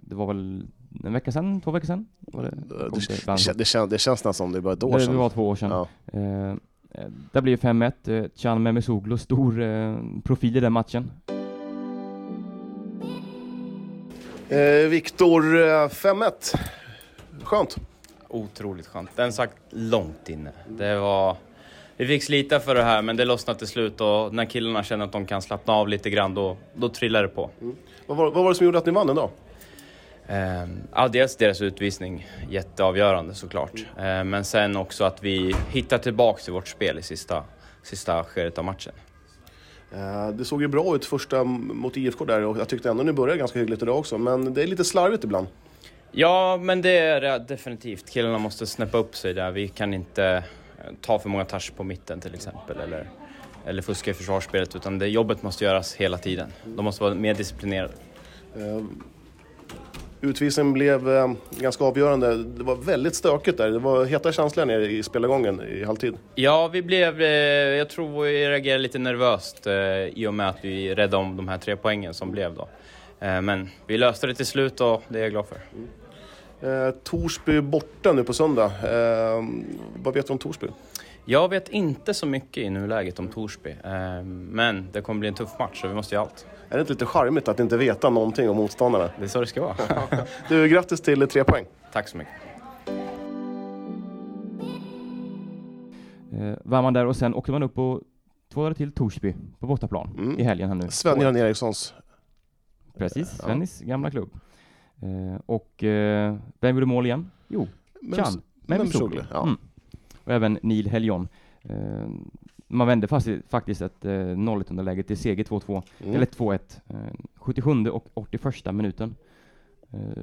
det var väl en vecka sedan, två veckor sedan? Var det, Det, det, det, kän- det, kän- det känns nästan som det var ett år det, det sedan. var två år sedan. Ja. Eh, eh, där blir 5-1. Eh, Can Memesoglu, stor eh, profil i den matchen. Eh, Viktor, eh, 5-1. Skönt. Otroligt skönt. Den satt långt inne. Det var... Vi fick slita för det här, men det lossnade till slut och när killarna känner att de kan slappna av lite grann, då, då trillar det på. Vad var, vad var det som gjorde att ni vann idag? Ehm, ja, dels deras utvisning, jätteavgörande såklart. Ehm, men sen också att vi hittar tillbaks till vårt spel i sista, sista skedet av matchen. Eh, det såg ju bra ut första mot IFK där och jag tyckte ändå ni började ganska hyggligt idag också. Men det är lite slarvigt ibland. Ja, men det är det definitivt. Killarna måste snäppa upp sig där. Vi kan inte eh, ta för många touch på mitten till exempel, eller, eller fuska i försvarsspelet, utan det jobbet måste göras hela tiden. De måste vara mer disciplinerade. Eh, utvisningen blev eh, ganska avgörande. Det var väldigt stökigt där. Det var heta känslor nere i spelargången i halvtid. Ja, vi blev... Eh, jag tror vi reagerade lite nervöst eh, i och med att vi räddade om de här tre poängen som blev då. Men vi löste det till slut och det är jag glad för. Eh, Torsby borta nu på söndag. Eh, vad vet du om Torsby? Jag vet inte så mycket i nuläget om Torsby, eh, men det kommer bli en tuff match så vi måste göra allt. Är det inte lite charmigt att inte veta någonting om motståndarna? Det är så det ska vara. Du, grattis till tre poäng. Tack så mycket. Eh, var man där och sen åkte man upp på två dagar till Torsby på bortaplan Mm. i helgen här nu. Sven-Göran Erikssons. Precis, Ja. Svennis gamla klubb. Eh, och eh, vem gjorde mål igen? Jo, Can Memsoglu. Ja. Mm. Och även Neil Heljon. Eh, man vände fast, faktiskt ett eh, 0-1 underläge till seger 2-2, Mm. eller 2-1. Eh, 77 och 81 minuten. Eh,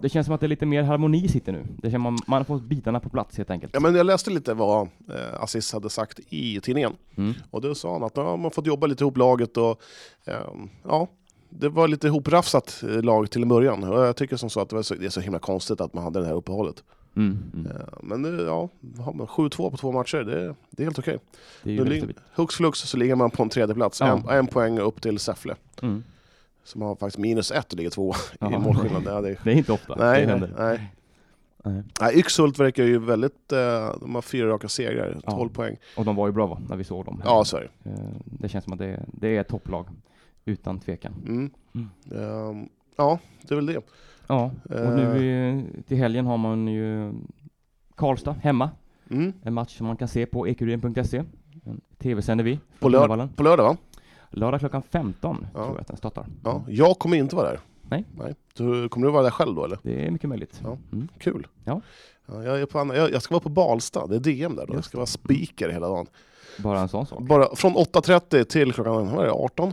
det känns som att det är lite mer harmoni City nu. Det känns man, man har fått bitarna på plats helt enkelt. Ja, men jag läste lite vad eh, Aziz hade sagt i tidningen. Mm. Och då sa han att ja, man har fått jobba lite ihop laget och ja, det var lite hoprafsat eh, lag till en början. Och jag tycker som så att det, så, det är så himla konstigt att man hade det här uppehållet. Mm, mm. Eh, men eh, ja, har man 7-2 på två matcher, det, det är helt okej. Stabilt. Hux flux så ligger man på en tredje plats. Ja. En, en poäng upp till Säffle. Mm. Som har faktiskt minus ett och ligger två i Ja. målskillnad. Ja, det är, Det är inte ofta nej, det händer. nej. Nej. nej. Yxhult verkar ju väldigt... De har fyra raka segrar, Ja. 12 poäng. Och de var ju bra va, när vi såg dem. Ja, så är det. Det känns som att det det är ett topplag, utan tvekan. Mm. Mm. Ehm, ja, det är väl det. Ja, och nu i, till helgen har man ju Karlstad hemma, Mm. en match som man kan se på ekurien.se. Den TV-sänder vi. På, lör- på lördag va? Lördag klockan 15 Ja. tror jag att den startar. Ja. Jag kommer inte vara där. Nej. Nej. Du, kommer du vara där själv då eller? Det är mycket möjligt. Ja. Mm. Kul. Ja. Ja, jag, är på jag, jag ska vara på Balstad, det är DM där då. Jag Just ska vara speaker hela dagen. Bara en sån sak. Bara från 8.30 till klockan vad är det, 18.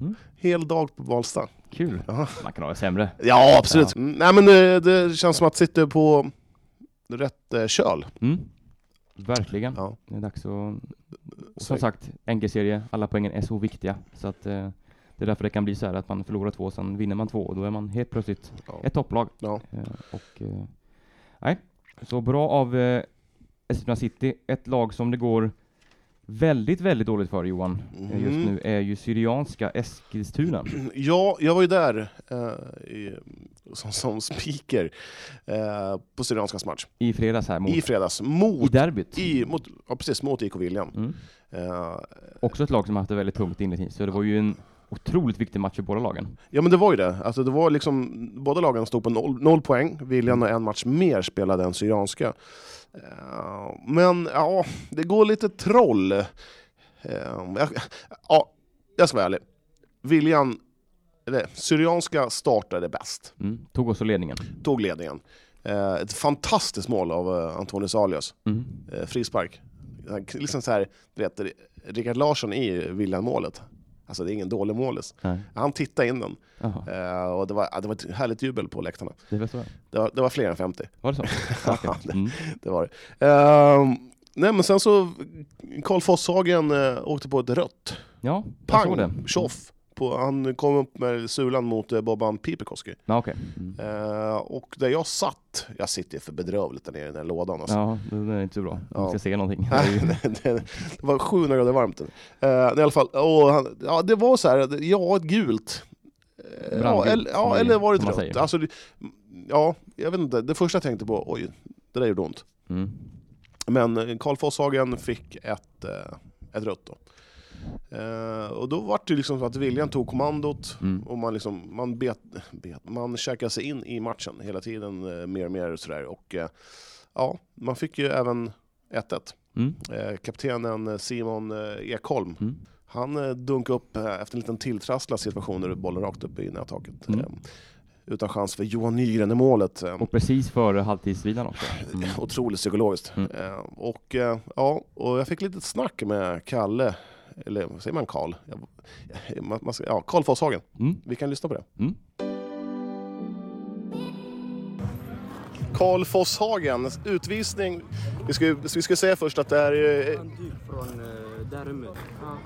Mm. Hel dag på Balstad. Kul. Ja. Man kan ha det sämre. Ja, absolut. Mm, nej men det, det känns som att sitta på rätt eh, köl. Mm. Verkligen. Ja. Det är dags att... Och Så- som sagt, NG-serie, alla poängen är så viktiga. Så att eh, det är därför det kan bli så här att man förlorar två, sen vinner man två och då är man helt plötsligt Ja. ett topplag. Ja. Eh, och, eh, nej, så bra av eh, Eskilstuna City. Ett lag som det går väldigt, väldigt dåligt för Johan eh, just Mm. nu är ju Syrianska Eskilstuna. Ja, jag var ju där eh, i, som, som speaker eh, på Syrianskans match. I fredags här mot, I fredags. i Mot, derbyt. i, mot, ja, precis, mot IK Viljan. Mm. Eh, Också ett lag som haft det väldigt tungt inledningsvis, så det var ju en otroligt viktig match för båda lagen. Ja men det var ju det. Alltså, det var liksom, båda lagen stod på noll, noll poäng. Viljan har en match mer spelade än Syrianska. Eh, men ja, det går lite troll. Eh, jag, ja, jag ska vara ärlig. Viljan, eller Syrianska startade bäst. Mm. Tog ur ledningen. Tog ledningen. Eh, ett fantastiskt mål av Antonius Alias. Mm. Frispark. Liksom så här, du vet, Rickard Larsson i Viljan-målet. Alltså det är ingen dålig målis. Nej. Han tittade in den. Eh, och det var, det var ett härligt jubel på läktarna. det. Det var, det var fler än 50. Var det så? Det- Mm. Det var det. Ehm, nej men sen så, Karl Fosshagen uh, åkte på ett rött. Ja, jag såg det. Pang! Tjoff! På, han kom upp med sulan mot uh, Boban Pipekoski. Ja, okej. Mm. Eh, och där jag satt, jag sitter för bedrövligt där nere i den här lådan alltså. Ja, det är inte så bra. Man Ja. ska se någonting. Det, var 700 grader varmt. Uh, I alla fall, och han, ja, det var så här, ja ett gult. Eh, ja, eller, ja, eller var det rött? Alltså, ja, jag vet inte, det första jag tänkte på, oj, det där gjorde ont. Mm. Men eh, Karl Fosshagen fick ett, eh, ett rött då. Eh, och då var det liksom att William tog kommandot Mm. och man, liksom, man, bet, bet, man käkade sig in i matchen hela tiden, eh, mer och mer och sådär. Och eh, ja, man fick ju även 1-1. Mm. Eh, kaptenen eh, Simon eh, Ekholm, Mm. han dunkade upp efter en liten tilltrasslad situation där bollen rakt upp i nättaket. Mm. Utan chans för Johan Nygren i målet. Och precis före halvtidsvilan också. Mm. Otroligt psykologiskt. Mm. Och, ja, och jag fick lite snack med Kalle, eller vad säger man Karl? Ja, Karl Fosshagen. Mm. Vi kan lyssna på det. Mm. Karl Fosshagen, utvisning. Vi ska, vi ska säga först att det är... eh.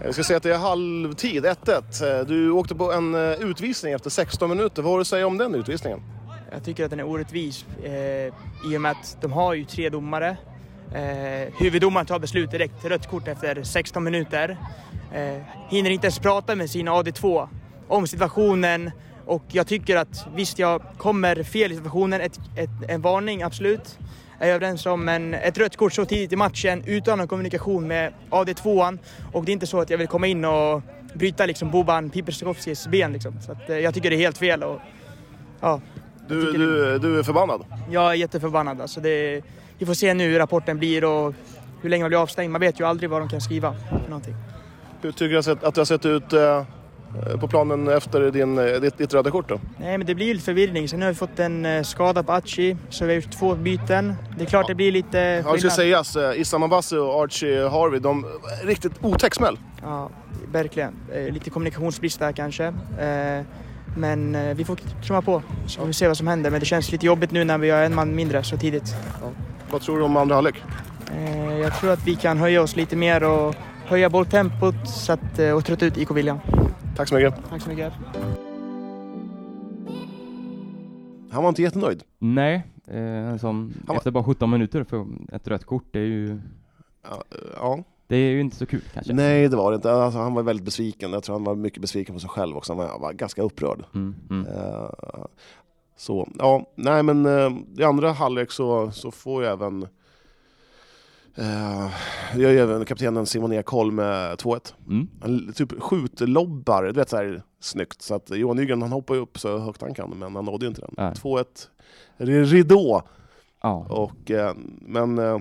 Vi ska säga att det är halvtid, 1-1. Eh, Du åkte på en eh, utvisning efter 16 minuter. Vad har du att säga om den utvisningen? Jag tycker att den är orättvis eh, i och med att de har ju tre domare. Eh, huvuddomaren tar beslut direkt, rött kort efter 16 minuter. Eh, hinner inte ens prata med sin AD2 om situationen och jag tycker att visst, jag kommer fel i situationen, ett, ett, en varning absolut. Är jag överens om, men ett rött kort så tidigt i matchen utan någon kommunikation med AD2an och det är inte så att jag vill komma in och bryta liksom Boban Piperskovskis ben liksom. Så att, eh, jag tycker det är helt fel och ja, Du, du, du är förbannad. jag är jätteförbannad. Alltså det, vi får se nu hur rapporten blir och hur länge man blir avstängd. Man vet ju aldrig vad de kan skriva för någonting. Hur tycker du att det har sett ut eh, på planen efter din, eh, ditt, ditt röda kort? Då? Nej, men det blir lite förvirring. Sen har vi fått en eh, skada på Achi, så vi har gjort två byten. Det är klart det blir lite Ja, det ska skillnad. sägas, Issam Abbasi och Archie Harvey, de riktigt otäck smäll. Ja, verkligen. Lite kommunikationsbrist där kanske. Men vi får trumma på så får vi se vad som händer. Men det känns lite jobbigt nu när vi har en man mindre så tidigt. Vad tror du om andra halvlek? Eh, Jag tror att vi kan höja oss lite mer och höja bolltempot så att, eh, och trötta ut IK Viljan. Tack så mycket. Tack så mycket. Han var inte jättenöjd. Nej, eh, som, var- efter bara 17 minuter för ett rött kort, det är ju, Ja, ja. det är ju inte så kul kanske. Nej, det var det inte. Alltså, han var väldigt besviken. Jag tror han var mycket besviken på sig själv också. Han var, han var ganska upprörd. Mm, mm. Så, ja, nej men uh, i andra halvlek så, så får jag även uh, jag gör även kaptenen Simon Ekholm med 2-1. Mm. Han typ skjutlobbar, du vet så här snyggt. Så att Johan Nygren han hoppar ju upp så högt han kan, men han nådde ju inte den. Nej. 2-1 ri- ridå. Ja. Och, eh, men eh,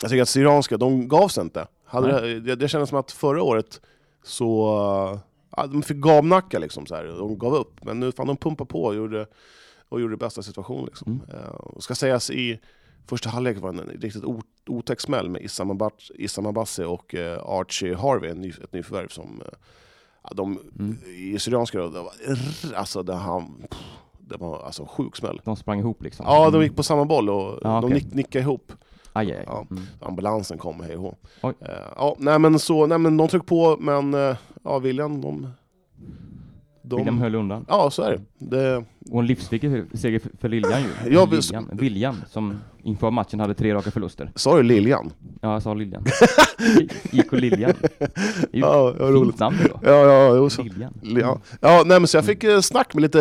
jag tycker att Syrianska, de gav sig inte. Hade det, det, det kändes som att förra året så eh, ja, de fick gamnacka liksom så här. De gav upp. Men nu fan de pumpar på och gjorde, och gjorde det bästa situationen. Liksom. Mm. Och ska sägas i första halvlek var det en riktigt otäck smäll med Issam Abbas- Issam Abbasi och eh, Archie Harvey, en ny, ett nyförvärv som ja, de, Mm. i Syrianska då, det var, alltså det, han, pff, det var alltså en sjuk smäll. De sprang ihop liksom. Ja, de Mm. gick på samma boll och Ja, de nick, nickade ihop. Aj, aj. Ja. Mm. Ambulansen kom, hej och hå. Eh, ja, nej men så, nej men de tryckte på, men eh, ja, William, de, William De, höll undan. ja, så är det. det. Och en livsviktig seger för- för Liljan ju. Ja. Liljan, Viljan, som inför matchen hade tre raka förluster. Sa du Liljan? Ja, jag sa Liljan. IK Liljan. Det är ju Ja, ett ja, fint roligt. namn då. Ja, ja, jo, så. Liljan. Ja, ja nej, men så jag fick eh, snack med lite...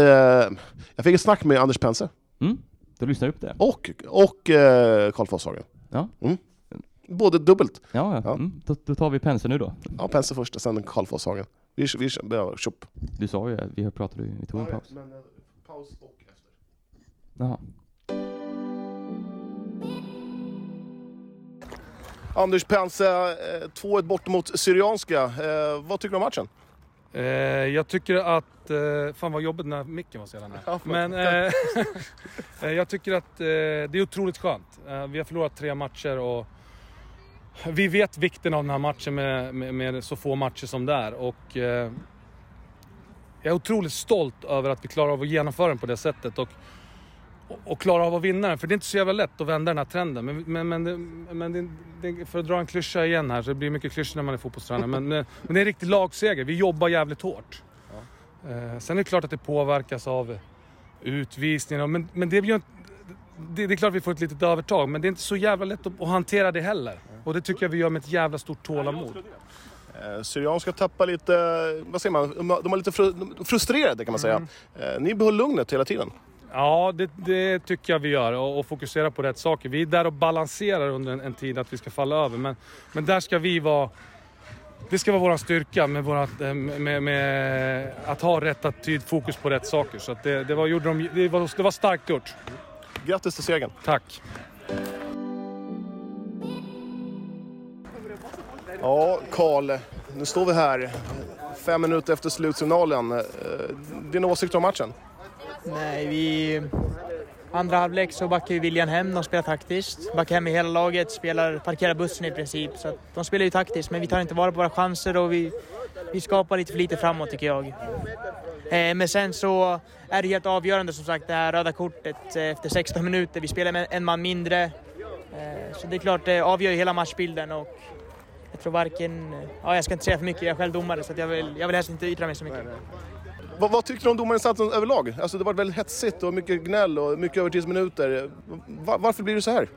Jag fick ett snack med Anders Pense Mm, då lyssnar du upp det. och, och eh, Karl Fosshagen. Ja. Mm. Både dubbelt. Ja, ja. Ja. Mm, då, då tar vi penseln nu då. Ja, Pense först, sen Karl Fosshagen. Vi, vi, vi, ja, tjopp. Du sa ju, vi pratade ju, vi tog en paus. Men, eh, paus och efter. Jaha. Anders Pense, eh, 2-1 bort mot Syrianska. Eh, vad tycker du om matchen? Eh, jag tycker att... Eh, fan vad jobbigt när micken var så jävla nära. Men eh, eh, jag tycker att eh, det är otroligt skönt. Eh, vi har förlorat tre matcher och vi vet vikten av den här matchen med, med, med så få matcher som det är. Och, eh, jag är otroligt stolt över att vi klarar av att genomföra den på det sättet. Och, och, och klara av att vinna den. För det är inte så jävla lätt att vända den här trenden. Men, men, men, det, men det, det, för att dra en klyscha igen här, så det blir mycket klyschor när man är fotbollstränare. Men, men, men det är en riktig lagseger. Vi jobbar jävligt hårt. Eh, sen är det klart att det påverkas av utvisningar. Men, men det, blir det, det är klart att vi får ett litet övertag. Men det är inte så jävla lätt att, att hantera det heller. Och det tycker jag vi gör med ett jävla stort tålamod. Eh, Syrianska tappar lite, vad säger man, de var lite fru, de- frustrerade kan man säga. Eh, ni behöll lugnet hela tiden. Ja, det, det tycker jag vi gör och, och fokuserar på rätt saker. Vi är där och balanserar under en, en tid att vi ska falla över. Men, men där ska vi vara... Det ska vara vår styrka med, vårat, eh, med, med att ha rätt attityd, fokus på rätt saker. Så det, det, var, gjorde de, det, var, det var starkt gjort. Grattis till segern. Tack! Ja, Karl, nu står vi här fem minuter efter slutsignalen. Eh, Dina åsikter om matchen? Nej, vi... Andra halvlek så backar ju William hem, de spelar taktiskt. Backar hem i hela laget, spelar, parkerar bussen i princip. Så att de spelar ju taktiskt, men vi tar inte vara på våra chanser och vi, vi skapar lite för lite framåt tycker jag. Eh, men sen så är det helt avgörande som sagt det här röda kortet eh, efter 16 minuter. Vi spelar med en man mindre. Eh, så det är klart, det avgör ju hela matchbilden och jag tror varken... Ja, jag ska inte säga för mycket, jag är själv domare så att jag, vill, jag vill helst inte yttra mig så mycket. Vad, vad tyckte du om domarinsatsen överlag? Alltså det var väldigt hetsigt och mycket gnäll och mycket övertidsminuter. Va, varför blir det så här?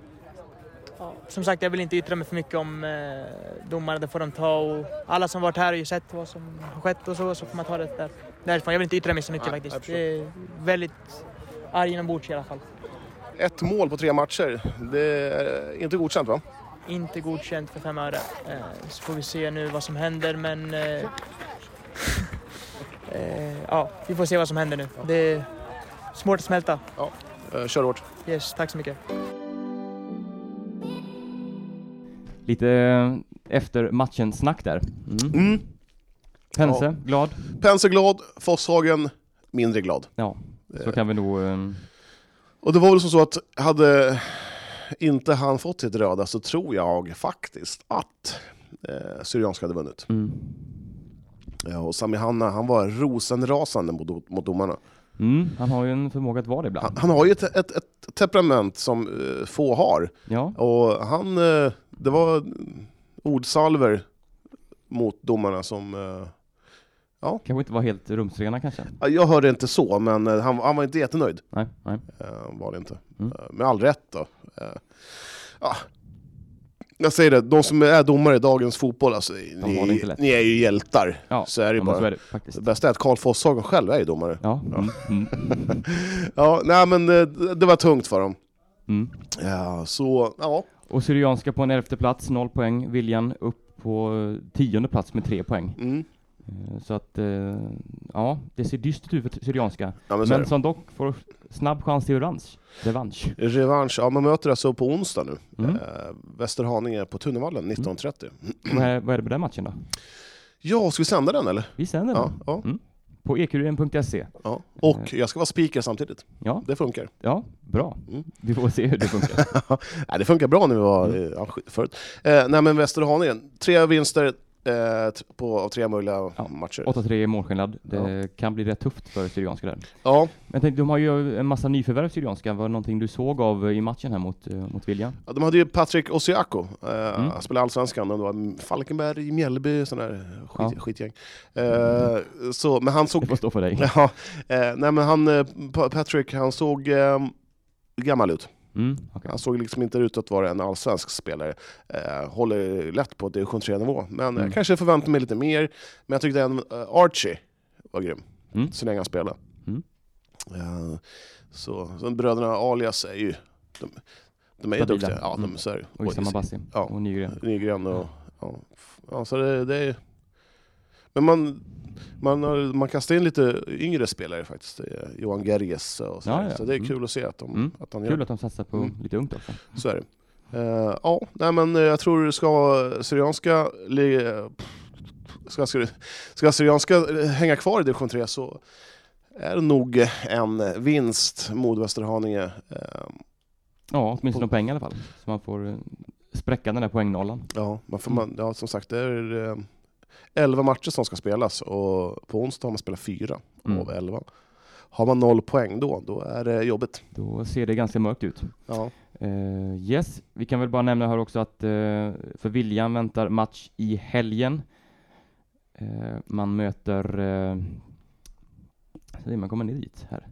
Som sagt, jag vill inte yttra mig för mycket om eh, domarna. Det får de ta och alla som varit här har ju sett vad som har skett och så, så får man ta det där, därifrån. Jag vill inte yttra mig så mycket Nej, faktiskt. Det är väldigt arg inombords i alla fall. Ett mål på tre matcher. Det är inte godkänt va? Inte godkänt för fem öre. Eh, så får vi se nu vad som händer, men... Eh, eh, ja, vi får se vad som händer nu. Det är svårt att smälta. Eh, Kör hårt. Yes, tack så mycket. Lite eh, efter matchen-snack där. Mm. Mm. Pense, Ja. glad? Pense glad, Fosshagen mindre glad. Ja, så kan vi nog... eh, Och det var väl som så att hade inte han fått sitt röda så tror jag faktiskt att eh, Syrianska hade vunnit. Mm. Ja, och Sami Hanna, han var rosenrasande mot, mot domarna. Mm, han har ju en förmåga att vara det ibland. Han, han har ju ett, ett, ett temperament som eh, få har. Ja, Och han, eh, det var ordsalver mot domarna som... Eh, kanske inte var helt rumsrena kanske. ja, jag hörde inte så, men eh, han, han var inte jättenöjd. Nej, nej. Eh, var det inte. Mm. Eh, med all rätt då. Eh, ja. Jag säger det, de som är domare i dagens fotboll, alltså, ni, ni är ju hjältar. Ja, så är det bara. är det faktiskt. Det bästa är att Karl Fosshagen själv är ju domare. Ja, mm, mm, Ja, nej men eh, det det var tungt för dem. mm. Ja, så, ja. Och Syrianska på en elfte plats, noll poäng. Viljan upp på eh, tionde plats med tre poäng. Mm. Eh, Så att, eh, ja, det ser dystert ut för Syrianska. ja men Men som dock får snabb chans till revansch. Revansch. Revansch, ja man möter alltså på onsdag nu. Mm. Eh, Västerhaninge på Tunnevallen 19.30. Vad, är, vad är det med den matchen då? Ja, ska vi sända den eller? Vi sänder Ja, den ja, på ekuriren.se. ja. Och jag ska vara speaker samtidigt. Ja, Det funkar. ja, bra. Mm. Vi får se hur det funkar. Nej, det funkar bra vi var Mm. eh, ja, förut. Eh, nej men Västerhaninge, tre vinster, eh, på, av tre möjliga Ja, matcher. 8-3 i målskillnad. Det kan bli rätt tufft för Syrianska där. Ja, Men tänkte, de har ju en massa nyförvärv Syrianska. Var det någonting du såg av i matchen här mot, eh, mot Viljan? Ja, de hade ju Patrik Osiako, eh, Mm. han spelade Allsvenskan, det var Falkenberg, Mjällby, sån där skit, Ja. skitgäng. Eh, så, men han Det såg... får stå för dig. Ja, eh, nej men han, eh, Pa- Patrick, han såg eh, gammal ut. Mm, okej. Han såg liksom inte ut att vara en allsvensk spelare. Eh, håller lätt på division 3-nivå, men Mm. jag kanske förväntar mig lite mer. Men jag tyckte även eh, Archie var grym, Mm. så länge han spelade. Mm. Eh, så, så bröderna alias är ju, de, de är ju Stabila. duktiga. Ja, de Mm. är Och Issam Abassi Ja. och Nygren. Nygren och... Ja, ja så det, det är... Men man, man, har, man kastar in lite yngre spelare faktiskt. Är Johan Gerges och så, Ja, ja. så det är Mm. kul att se att, de, Mm. att han gör Kul att de satsar på Mm. lite ungt också. Så är det. Eh, ja, nej men eh, jag tror ska Syrianska ska, ska, ska Syrianska eh, hänga kvar i division 3 så är det nog en vinst mot Västerhaninge. Eh, Ja, åtminstone På- poäng i alla fall. Så man får eh, spräcka den där poängnollan. Ja, man får Mm. man, ja, som sagt det är eh, 11 matcher som ska spelas och på onsdag har man spelat fyra Mm. av 11. Har man noll poäng då, då är det jobbigt. Då ser det ganska mörkt ut. Ja. Eh, yes, vi kan väl bara nämna här också att uh, för Viljan väntar match i helgen. Eh, man möter... Uh, man kommer ner dit här.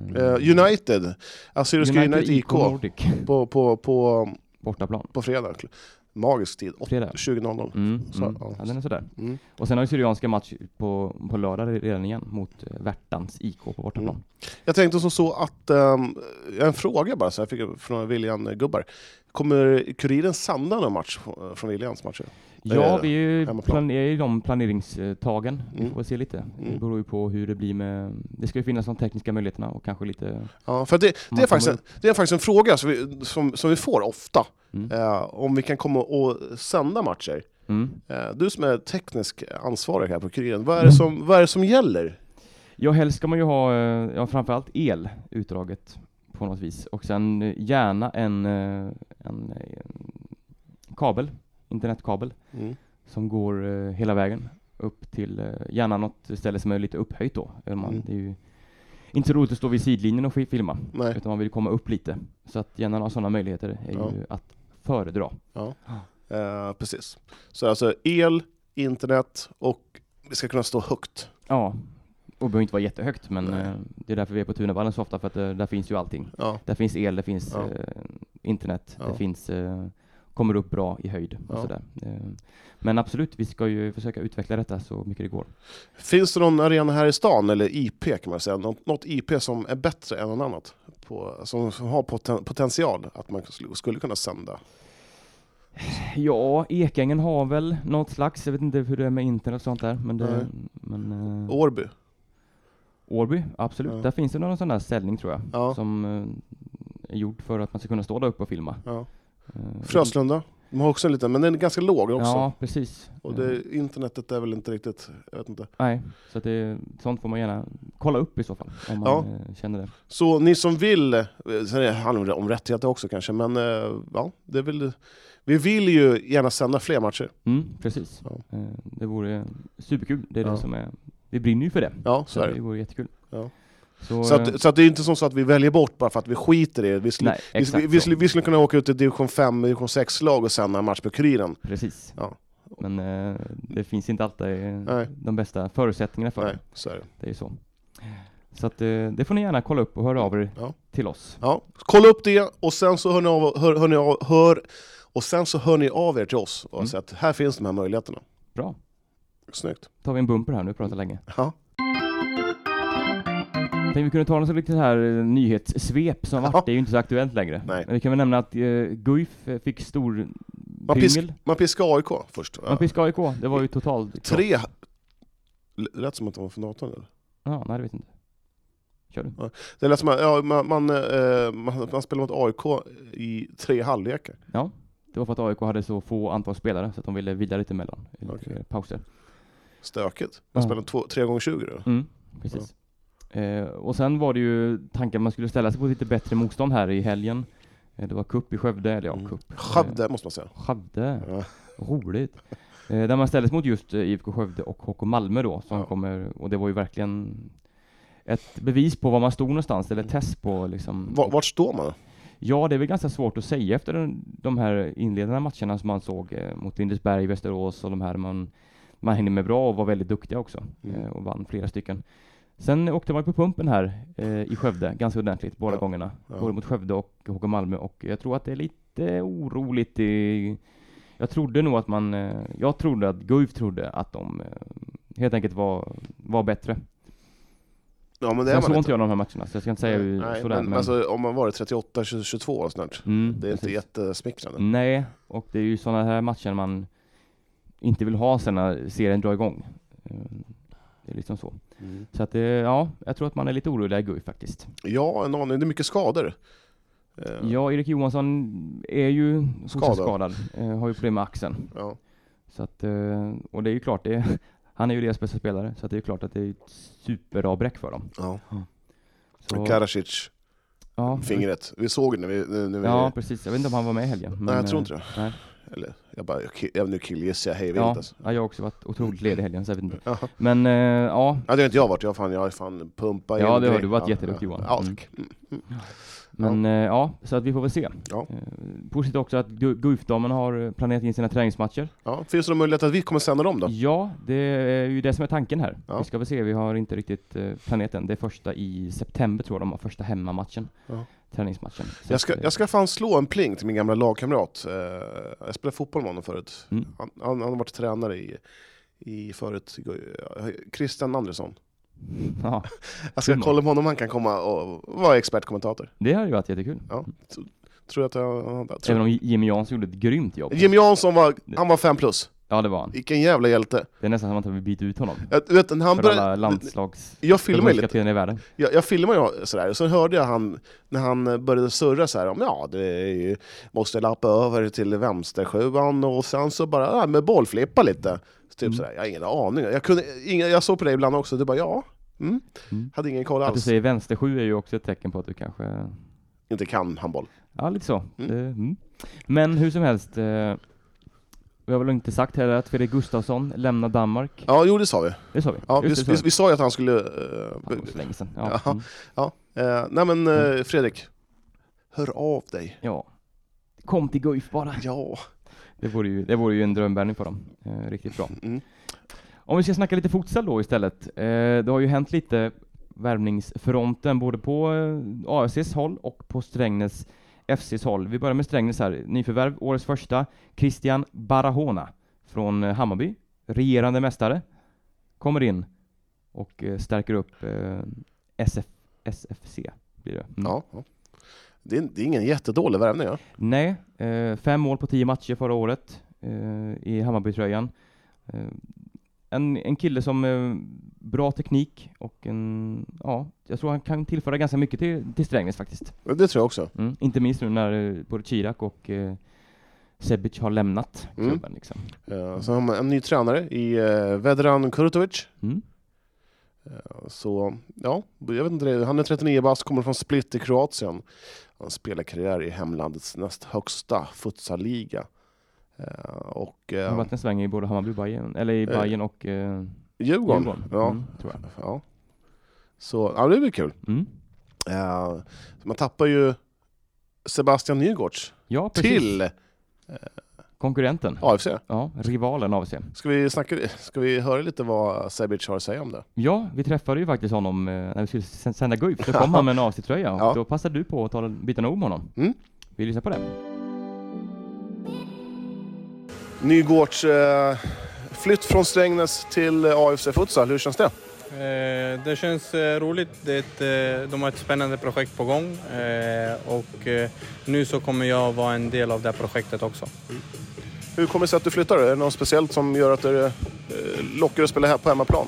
Eh, United, Assyriska United, IK, Nordic, på, på, på, bortaplan. på fredag. Magisk tid, Fredag. 20.00. Mm, Så, mm. ja. Ja, den är sådär. Mm. Och sen har ju Syrianska match på, på lördag redan igen mot uh, Värtans IK på bortaplan. Mm. Jag tänkte som så att, um, en fråga bara, så jag fick från William Gubbar. Kommer Kuriren sända någon match från- från Williams matcher? Ja, Eh, vi är ju hemmaplan. plan- är i de planeringstagen. Vi Mm. får se lite. Det Mm. beror ju på hur det blir med... Det ska ju finnas de tekniska möjligheterna och kanske lite... Ja, för det, det, är faktiskt en, det är faktiskt en fråga som vi, som, som vi får ofta. Mm. Eh, om vi kan komma och sända matcher. Eh, du som är teknisk ansvarig här på Kuriren, vad är det som, vad är det som gäller? Ja, helst ska man ju ha eh, ja, framförallt el utdraget på något vis och sen eh, gärna en, eh, en, eh, kabel, internetkabel, Mm. som går eh, hela vägen upp till eh, gärna något ställe som är lite upphöjt då. Man, Mm. Det är ju inte så roligt att stå vid sidlinjen och fi- filma, Nej. utan man vill komma upp lite. Så att gärna några sådana möjligheter är Ja. ju att föredra. Eh, precis. Så alltså el, internet och vi ska kunna stå högt. Ja, och behöver inte vara jättehögt, men Nej. eh, det är därför vi är på Tunavallen så ofta, för att eh, där finns ju allting. Ja. Där finns el, det finns Ja. eh, internet, Ja. det finns, eh, kommer upp bra i höjd och Ja. sådär. Eh, men absolut, vi ska ju försöka utveckla detta så mycket det går. Finns det någon arena här i stan, eller IP kan man säga, något, något IP som är bättre än något annat? På, som, som har poten, potential att man skulle, skulle kunna sända? Ja, Ekängen har väl något slags, jag vet inte hur det är med internet och sånt där, men det, men eh, Årby? Årby, absolut. Ja. Där finns det någon sån där ställning tror jag, Ja. som eh, är gjord för att man ska kunna stå där uppe och filma. ja. Eh, Fröslunda? De har också en liten, men den är ganska låg också. Ja, precis. Och det, internetet är väl inte riktigt, jag vet inte. Nej, så det, sånt får man gärna kolla upp i så fall, om man Ja. eh, känner det. Så ni som vill, eh, sen handlar det om rättigheter också kanske, men ja, det väl, vi vill ju gärna sända fler matcher. Mm, precis. Ja. Det vore superkul. Det är Ja. det som är... Vi brinner ju för det. Ja, så är det det. vore jättekul. Ja. Så, Så eh, att, så att det är inte som så att vi väljer bort bara för att vi skiter i det. Vi skulle, nej, vi, vi, vi, så. skulle, vi skulle kunna åka ut till division 5, division 6-lag och sända en match på Kuriren. Precis. Ja. Men eh, det finns inte alltid eh, Nej. de bästa förutsättningarna för Nej, så är det. Det är ju så. Så att eh, det får ni gärna kolla upp och höra av er Ja. till oss. Ja, kolla upp det och sen så hör ni av, hör, hör, ni av, hör, och sen så hör ni av er till oss och Mm. säger att här finns de här möjligheterna. Bra. Snyggt. tar vi en bumper här nu, pratar länge. Ja. Tänkte vi kunde ta något så lite här eh, nyhetssvep som Ja. det är ju inte så aktuellt längre. Nej. Men vi kan väl nämna att uh, Guif eh, fick stor Man, pisk, man piskade AIK först. Man piskade AIK, det var ju totalt... Tre... Lät som att de var från datorn eller? Ja, nej det vet jag inte. Kör du. Det lät som att ja, man, man, eh, man, man spelade mot AIK i tre halvlekar. Ja, det var för att AIK hade så få antal spelare så att de ville vila lite emellan, lite Okej. pauser. Stökigt. Man Ja. spelade två, tre gånger 20 då. Mm, precis. Eh, och sen var det ju tanken att man skulle ställa sig på lite bättre motstånd här i helgen. Eh, det var cup i Skövde, eller ja, Mm. cup. Skövde måste man säga. Eh, Skövde, Ja. roligt. Eh, där man ställdes mot just eh, IFK Skövde och HK Malmö då, som Ja. kommer, och det var ju verkligen ett bevis på var man stod någonstans, eller ett test på liksom. Va- Vart står man? Ja, det är väl ganska svårt att säga efter den, de här inledande matcherna som man såg eh, mot Lindesberg, Västerås och de här man, man hängde med bra och var väldigt duktiga också Mm. eh, och vann flera stycken. Sen åkte man på pumpen här eh, i Skövde ganska ordentligt båda Ja. gångerna. Ja. Både mot Skövde och HK Malmö och jag tror att det är lite oroligt i jag trodde nog att man, eh, jag trodde att Guif trodde att de eh, helt enkelt var, var bättre. Ja, men det Sen såg inte. inte jag de här matcherna, så jag ska inte säga hur- Nej, sådär. men, Men, Alltså, om man varit 38-22 snart, mm, det är inte precis. jättesmickrande. Nej, och det är ju sådana här matcher man inte vill ha sen när serien drar igång. Eh, Det är liksom så. Mm. Så att det, ja, jag tror att man är lite orolig där Guif faktiskt. Ja, en aning. Det är mycket skador. Eh, Ja, Erik Johansson är ju Skadad. skadad, eh, har ju problem med axeln. ja. Så att, eh, och det är ju klart, det är, han är ju deras bästa spelare, så det är ju klart att det är ett superavbräck för dem. ja. Så, Karasic, ja, fingret. Vi såg det när vi... När vi Ja, precis. Jag vet inte om han var med i helgen. nej, jag tror eh, inte det. nej. Eller, jag bara, jag, nu killgissar jag hej vilt Ja, alltså. ja, jag har också varit otroligt ledig helgen, så jag vet inte. Jaha. Men eh, ja, Ja, det har inte jag varit. Jag, fan, jag har fan pumpat Ja, det har du varit ja, jätteduktig. Johan. Ja, Mm. tack. Mm. men ja. ja, så att vi får väl se. Ja. Eh, positivt också att Gu- Guifdamen har eh, planerat in sina träningsmatcher. Ja. Finns det någon möjlighet att vi kommer sända dem då? Ja, det är ju det som är tanken här. Ja. Vi ska väl se, vi har inte riktigt eh, planerat än. Det är första i september tror jag de har första hemmamatchen. Ja. Träningsmatchen. Så Jag ska, eh, jag ska fan slå en pling till min gamla lagkamrat. Eh, jag spelade fotboll med honom förut. Mm. Han, han, han har varit tränare i, i förut. Christian Andersson. Ja, Jag ska kolla med honom om han kan komma och vara expertkommentator. det hade ju varit jättekul. Ja. Tror jag att jag, jag Även tror. om Jimmy Jansson gjorde ett grymt jobb. Jimmy Jansson var, han var fem plus. Ja, det var han. Vilken jävla hjälte. Det är nästan som att han vill byta ut honom. Jag, vet, när han För började, alla landslags... jag filmade lite. i världen. Jag, jag filmade ju sådär, och så hörde jag han, när han började surra så här om ja, det ju, måste lappa över till vänstersjuan och sen så bara ja, med bollflippa lite. Typ Mm. sådär, jag har ingen aning. Jag, kunde, ingen, jag såg på dig ibland också, du bara ja, mm. Mm. hade ingen koll Att du alls. säger vänstersju är ju också ett tecken på att du kanske... Inte kan handboll. Ja, lite så. Mm. Det, mm. Men hur som helst. Eh, vi har väl inte sagt heller att Fredrik Gustafsson lämnar Danmark. Ja, jo det sa vi. Det sa vi. Ja, vi, Just vi, sa vi sa ju att han skulle... eh, Fan, det var så länge sedan. Ja. Ja. Mm. eh, nej men eh, Fredrik, hör av dig. ja. Kom till Guif bara. Ja. Det vore ju, det vore ju en drömbärgning för dem. Eh, riktigt bra. Mm. Om vi ska snacka lite futsal då istället. Eh, det har ju hänt lite värvningsfronten både på eh, AFCs håll och på Strängnäs FCs håll. Vi börjar med Strängnäs här. Nyförvärv, årets första, Christian Barahona från eh, Hammarby, regerande mästare, kommer in och eh, stärker upp eh, SF, SFC. Blir det. Mm. Ja. ja. Det, är, det är ingen jättedålig värvning. Ja. Nej, fem mål på tio matcher förra året i Hammarbytröjan. Eh, en, en kille som eh, bra teknik och en, ja, jag tror han kan tillföra ganska mycket till, till Strängnäs faktiskt. Det tror jag också. Mm. Inte minst nu när eh, både Chirac och eh, Sebic har lämnat Mm. klubben. Liksom. Eh, så har man en ny tränare i uh, Vedran Kurtovic. Mm. Eh, Så ja, jag vet inte, han är 39 bast, kommer från Split i Kroatien. Han spelar karriär i hemlandets näst högsta futsalliga. Eh, Och Han har eh, varit en sväng i både Hammarby Bayern, eller i Eh, Bayern och eh, Djurgården. Djurgården. Ja, Mm, tror jag. ja. Så ja, det blir kul. Mm. Eh, Man tappar ju Sebastian Nygårds Ja, till Konkurrenten. AFC. Ja, rivalen AFC. Ska vi, snacka, ska vi höra lite vad Sebic har att säga om det? Ja, vi träffade ju faktiskt honom eh, när vi skulle sända Guif. Då kom han med en AFC-tröja och Ja. då passade du på att ta, byta ord med honom. Mm. Vi lyssnar på det. Nygårds eh, flytt från Strängnäs till eh, AFC Futsal, hur känns det? Eh, Det känns eh, roligt. Det är ett, eh, de har ett spännande projekt på gång eh, och nu så kommer jag vara en del av det projektet också. Hur kommer det sig att du flyttar? Är det något speciellt som gör att det lockar att spela här på hemmaplan?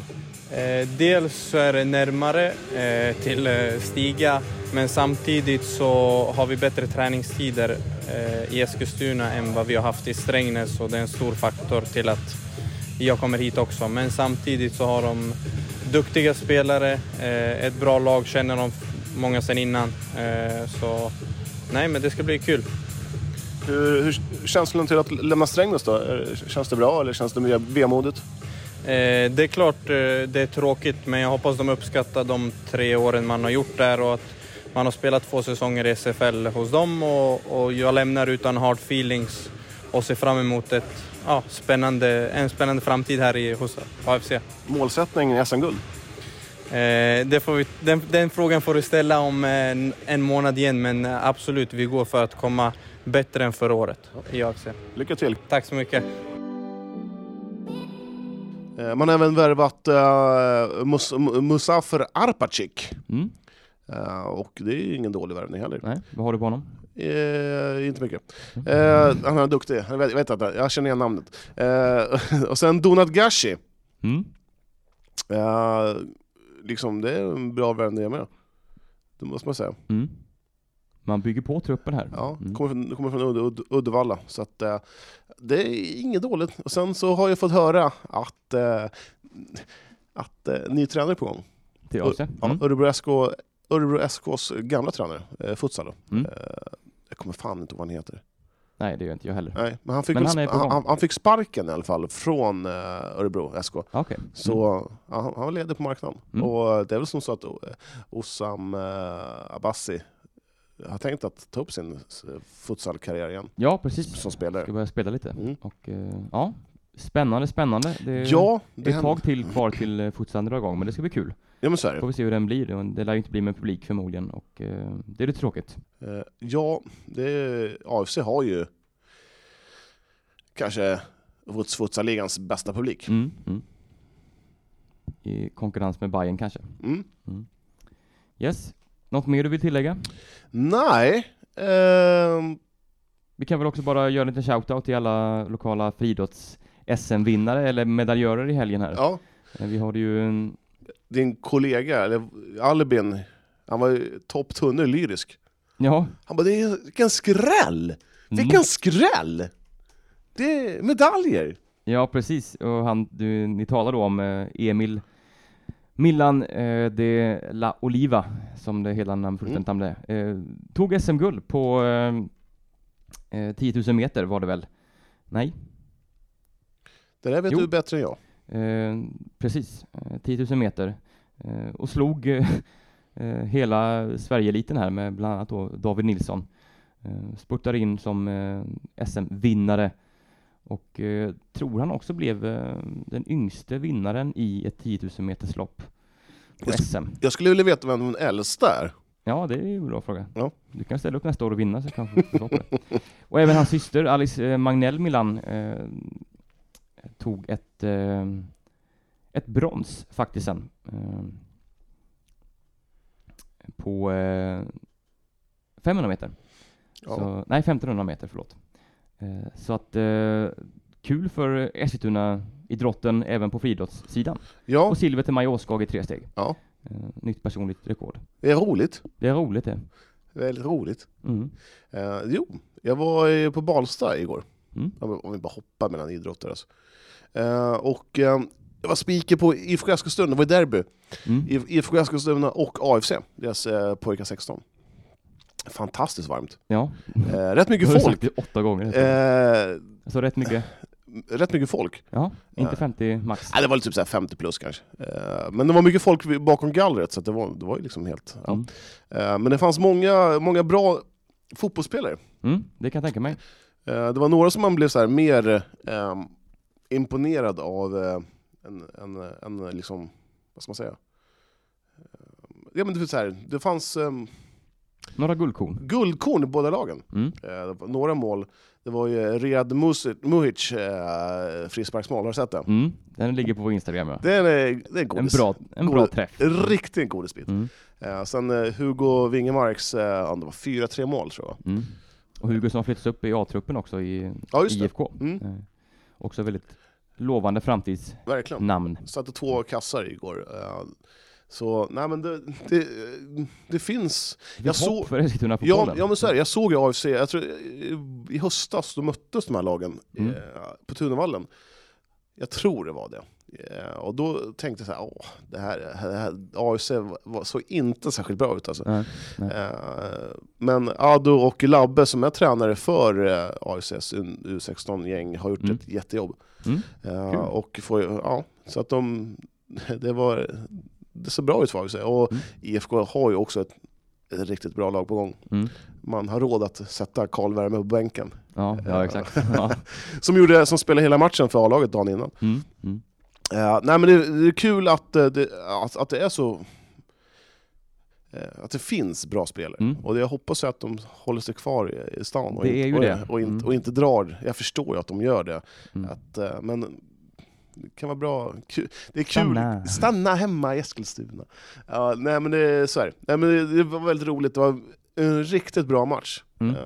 Eh, Dels så är det närmare eh, till eh, Stiga men samtidigt så har vi bättre träningstider eh, i Eskilstuna än vad vi har haft i Strängnäs och det är en stor faktor till att jag kommer hit också. Men samtidigt så har de duktiga spelare, eh, ett bra lag, känner de många sedan innan. Eh, Så nej, men det ska bli kul. Hur, hur känslan till att lämna Strängnäs då? Känns det bra eller känns det mer vemodigt? Eh, det är klart eh, det är tråkigt, men jag hoppas de uppskattar de tre åren man har gjort där och att man har spelat två säsonger i SFL hos dem och, och jag lämnar utan hard feelings och ser fram emot ett, ja, spännande, en spännande framtid här i, hos AFC. Målsättning SM-guld? Eh, vi, den, den frågan får du ställa om en, en månad igen, men absolut, vi går för att komma bättre än förra året i AFC. Lycka till! Tack så mycket. Eh, Man har även värvat uh, Mus Musafer Arpacik. Mm. Eh, och det är ingen dålig värvning heller. Nej, vad har du på honom? Eh, inte mycket. Eh, han är duktig, jag vet, jag vet att jag känner igen namnet. Och sen Donat Gashi. Mm. Liksom, det är en bra värvning med. Det måste man säga. Mm. Man bygger på truppen här. Ja, Mm. kommer från, kommer från Udd, Udd, Uddevalla. Så att, eh, det är inget dåligt. Och sen så har jag fått höra att, eh, att eh, ny tränare är på gång. Till. Ja, Mm. Örebro, SK, Örebro SKs gamla tränare, eh, futsal. Mm. Eh, jag kommer fan inte ihåg vad han heter. Nej, det gör inte jag heller. Nej, men han fick, Men han han, han fick sparken i alla fall från eh, Örebro SK. Okej. Så ja, han, han var ledig på marknaden. Mm. Och det är väl som så att Osam eh, Abbasi har tänkt att ta upp sin futsalkarriär igen Ja, precis. som spelare. Ska börja spela lite. Mm. Och eh, ja, spännande, spännande. Det är Ja, det ett tag till kvar till eh, futsalen drar igång, men det ska bli kul. Ja, men så är Får det. vi se hur den blir. Det lär ju inte bli med publik förmodligen och eh, det är lite tråkigt. Ja, det, AFC har ju kanske futs- futsalligans bästa publik. Mm. Mm. I konkurrens med Bayern kanske. Mm. Yes. Något mer du vill tillägga? Nej, ehm, Vi kan väl också bara göra en liten shoutout till alla lokala friidrotts SM-vinnare eller medaljörer i helgen här. ja, Eh, Vi har ju en, din kollega, eller Albin, han var ju topp tunnel lyrisk. ja, Han bara, det är, vilken skräll! Vilken mm. skräll! Det är medaljer! ja precis. Och han, du, ni talar då om eh, Emil Millan eh, de la Oliva, som det hela namn fullständigt är. Eh, tog SM-guld på eh, eh, 10 000 meter var det väl? Nej, Det där vet Jo. du bättre än jag. Eh, precis, eh, 10 000 meter. Eh, och slog eh, eh, hela Sverigeeliten här med bland annat då David Nilsson. Eh, spurtade in som eh, SM-vinnare och eh, tror han också blev eh, den yngste vinnaren i ett 10 000 meters lopp på Jag SM. Jag skulle vilja veta vem den äldsta är. Ja, det är ju en bra fråga. Ja. Du kan ställa upp nästa år och vinna så kan du få svar på det. Och även hans syster Alice eh, Magnell Milan eh, tog ett, eh, ett brons faktiskt sen. På eh, 500 meter. Ja. Så, nej, 1500 meter, förlåt. Eh, så att eh, kul för Eskilstuna-idrotten även på friidrottssidan. Ja, Och silver till Maja Åskog i tre steg. Ja. Eh, nytt personligt rekord. det är roligt. Det är roligt det. Väldigt roligt. Mm. Eh, jo, jag var på Balsta igår. Mm. Om vi bara hoppar mellan idrotter alltså. Eh, och eh, jag var speaker på IFK Eskilstuna, det var i derby. Mm. IFK Eskilstuna och AFC, deras eh, pojkar 16. Fantastiskt varmt. Ja, Eh, rätt mycket du har folk. sagt det åtta gånger. Eh, Så rätt mycket. rätt mycket folk. Ja, inte Ja. 50 max. Nej, det var typ så här 50 plus kanske. Eh, men det var mycket folk bakom gallret, så det, var, det var ju liksom helt... Mm. Eh, men det fanns många, många bra fotbollsspelare. Mm, det kan jag tänka mig. Eh, det var några som man blev så här mer ehm, imponerad av eh, än, än, än liksom, vad ska man säga? Eh, ja, men det, så här, det fanns ehm, Några guldkorn. guldkorn i båda lagen. Mm. Eh, några mål. Det var ju Riyad Muhic eh, frisparksmål, har du sett det? Mm. Den ligger på vår Instagram ja. Det är, det är en En godis. bra, en bra träff. Riktigt godisbit. Mm. Eh, sen eh, Hugo Wingemarks, eh, om det var 4-3 mål tror jag. Mm. Och Hugo som har flyttats upp i A-truppen också i Ja. IFK. Mm. Eh, också väldigt lovande framtidsnamn. Verkligen. Satte två kassar igår. Så, nej men det, det, det finns... Jag såg... för Ja, Eskilstuna-fotbollen. ja men så är det. jag såg ju AFC, jag tror, i- höstas då möttes de här lagen Mm. eh, på Tunavallen. Jag tror det var det. Eh, och då tänkte jag så här, åh, det här, det här AFC var, såg inte särskilt bra ut alltså. Nej, nej. Eh, men Ado och Labbe som är tränare för eh, AFCs U16-gäng har gjort Mm. ett jättejobb. Mm. Eh, och får, ja, så att de, det var, det såg bra ut för AFC. Och Mm. IFK har ju också ett, ett riktigt bra lag på gång. Mm. Man har råd att sätta Karl Värme på bänken. Ja, ja, exakt. Ja. Som, gjorde, som spelade hela matchen för A-laget dagen innan. Mm. Mm. Eh, nej men det, det är kul att, eh, det, att, att det är så... eh, att det finns bra spelare. Mm. Och jag hoppas att de håller sig kvar i, stan. Och, inte, ju och, det. Och, inte, Mm. och inte drar. Jag förstår ju att de gör det. Mm. Att, eh, men det kan vara bra. Det är kul. Stanna. Stanna hemma i Eskilstuna. Ja, nej men det är så här. Nej, men det, det var väldigt roligt. Det var en riktigt bra match. Mm. Eh,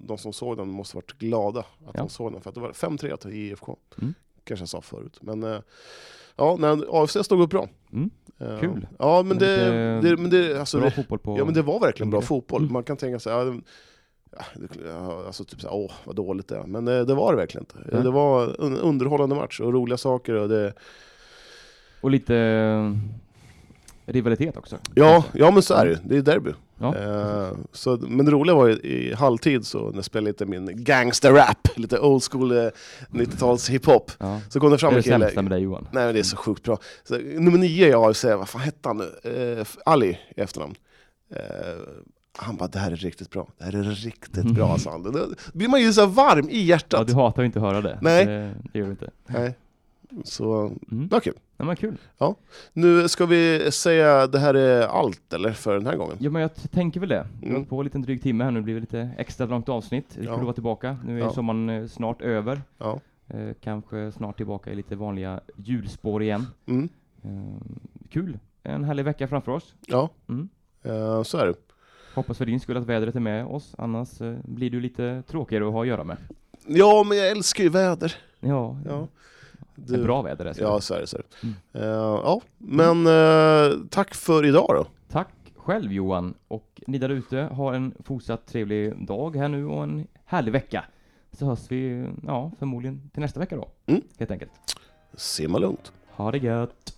De som såg den måste varit glada att Ja. de såg den. För att det var 5-3 till IFK. Mm. Kanske jag sa förut. Men eh, ja, nej, AFC stod upp bra. Mm. Eh, Kul. Ja men det, Lite det, men det, alltså, Bra det, fotboll på... ja, men det var verkligen bra Mm. fotboll. Man kan tänka sig, ja, ja, det- alltså typ såhär, åh vad dåligt det är. Men det, det var det verkligen inte. Nej. Det var en underhållande match och roliga saker. Och det, Och lite eh, rivalitet också. ja, ja men så är det Det är derby. Ja. Eh, så, men det roliga var ju i halvtid så när jag spelade lite min gangster-rap, lite old school eh, 90-tals hiphop. Ja. Så kom det Det fram är en det kille. sämsta med dig Johan. Nej men det är så sjukt bra. Så, nummer nio i AFC, vad fan hette han nu? Eh, Ali i efternamn. Han bara, det här är riktigt bra. Det här är riktigt bra, sa han. Då blir man ju så varm i Ja, hjärtat. du hatar ju inte att höra det. Nej. Det, det gör du inte. Nej. Så, Mm. det var kul. Ja, men kul. Nu ska vi säga det här är allt, eller? För den här gången. Ja, men jag tänker väl det. Vi har Mm. på en liten dryg timme här nu, det blir lite extra långt avsnitt. Det är Ja. kul att vara tillbaka. Nu är Ja. sommaren eh, snart över. Ja. Eh, kanske snart tillbaka i lite vanliga hjulspår igen. Mm. Eh, kul. En härlig vecka framför oss. Ja, Mm. eh, så är det. Hoppas för din skull att vädret är med oss, annars eh, blir du lite tråkigare att ha att göra med. Ja, men jag älskar ju väder. Ja, Ja. det är bra väder dessutom. Ja, så är det. Så är det. Mm. Eh, ja, men eh, tack för idag då. Tack själv Johan, och ni där ute har en fortsatt trevlig dag här nu och en härlig vecka. Så hörs vi, ja, förmodligen till nästa vecka då. Mm. Helt enkelt. Simma lugnt. Ha det gött!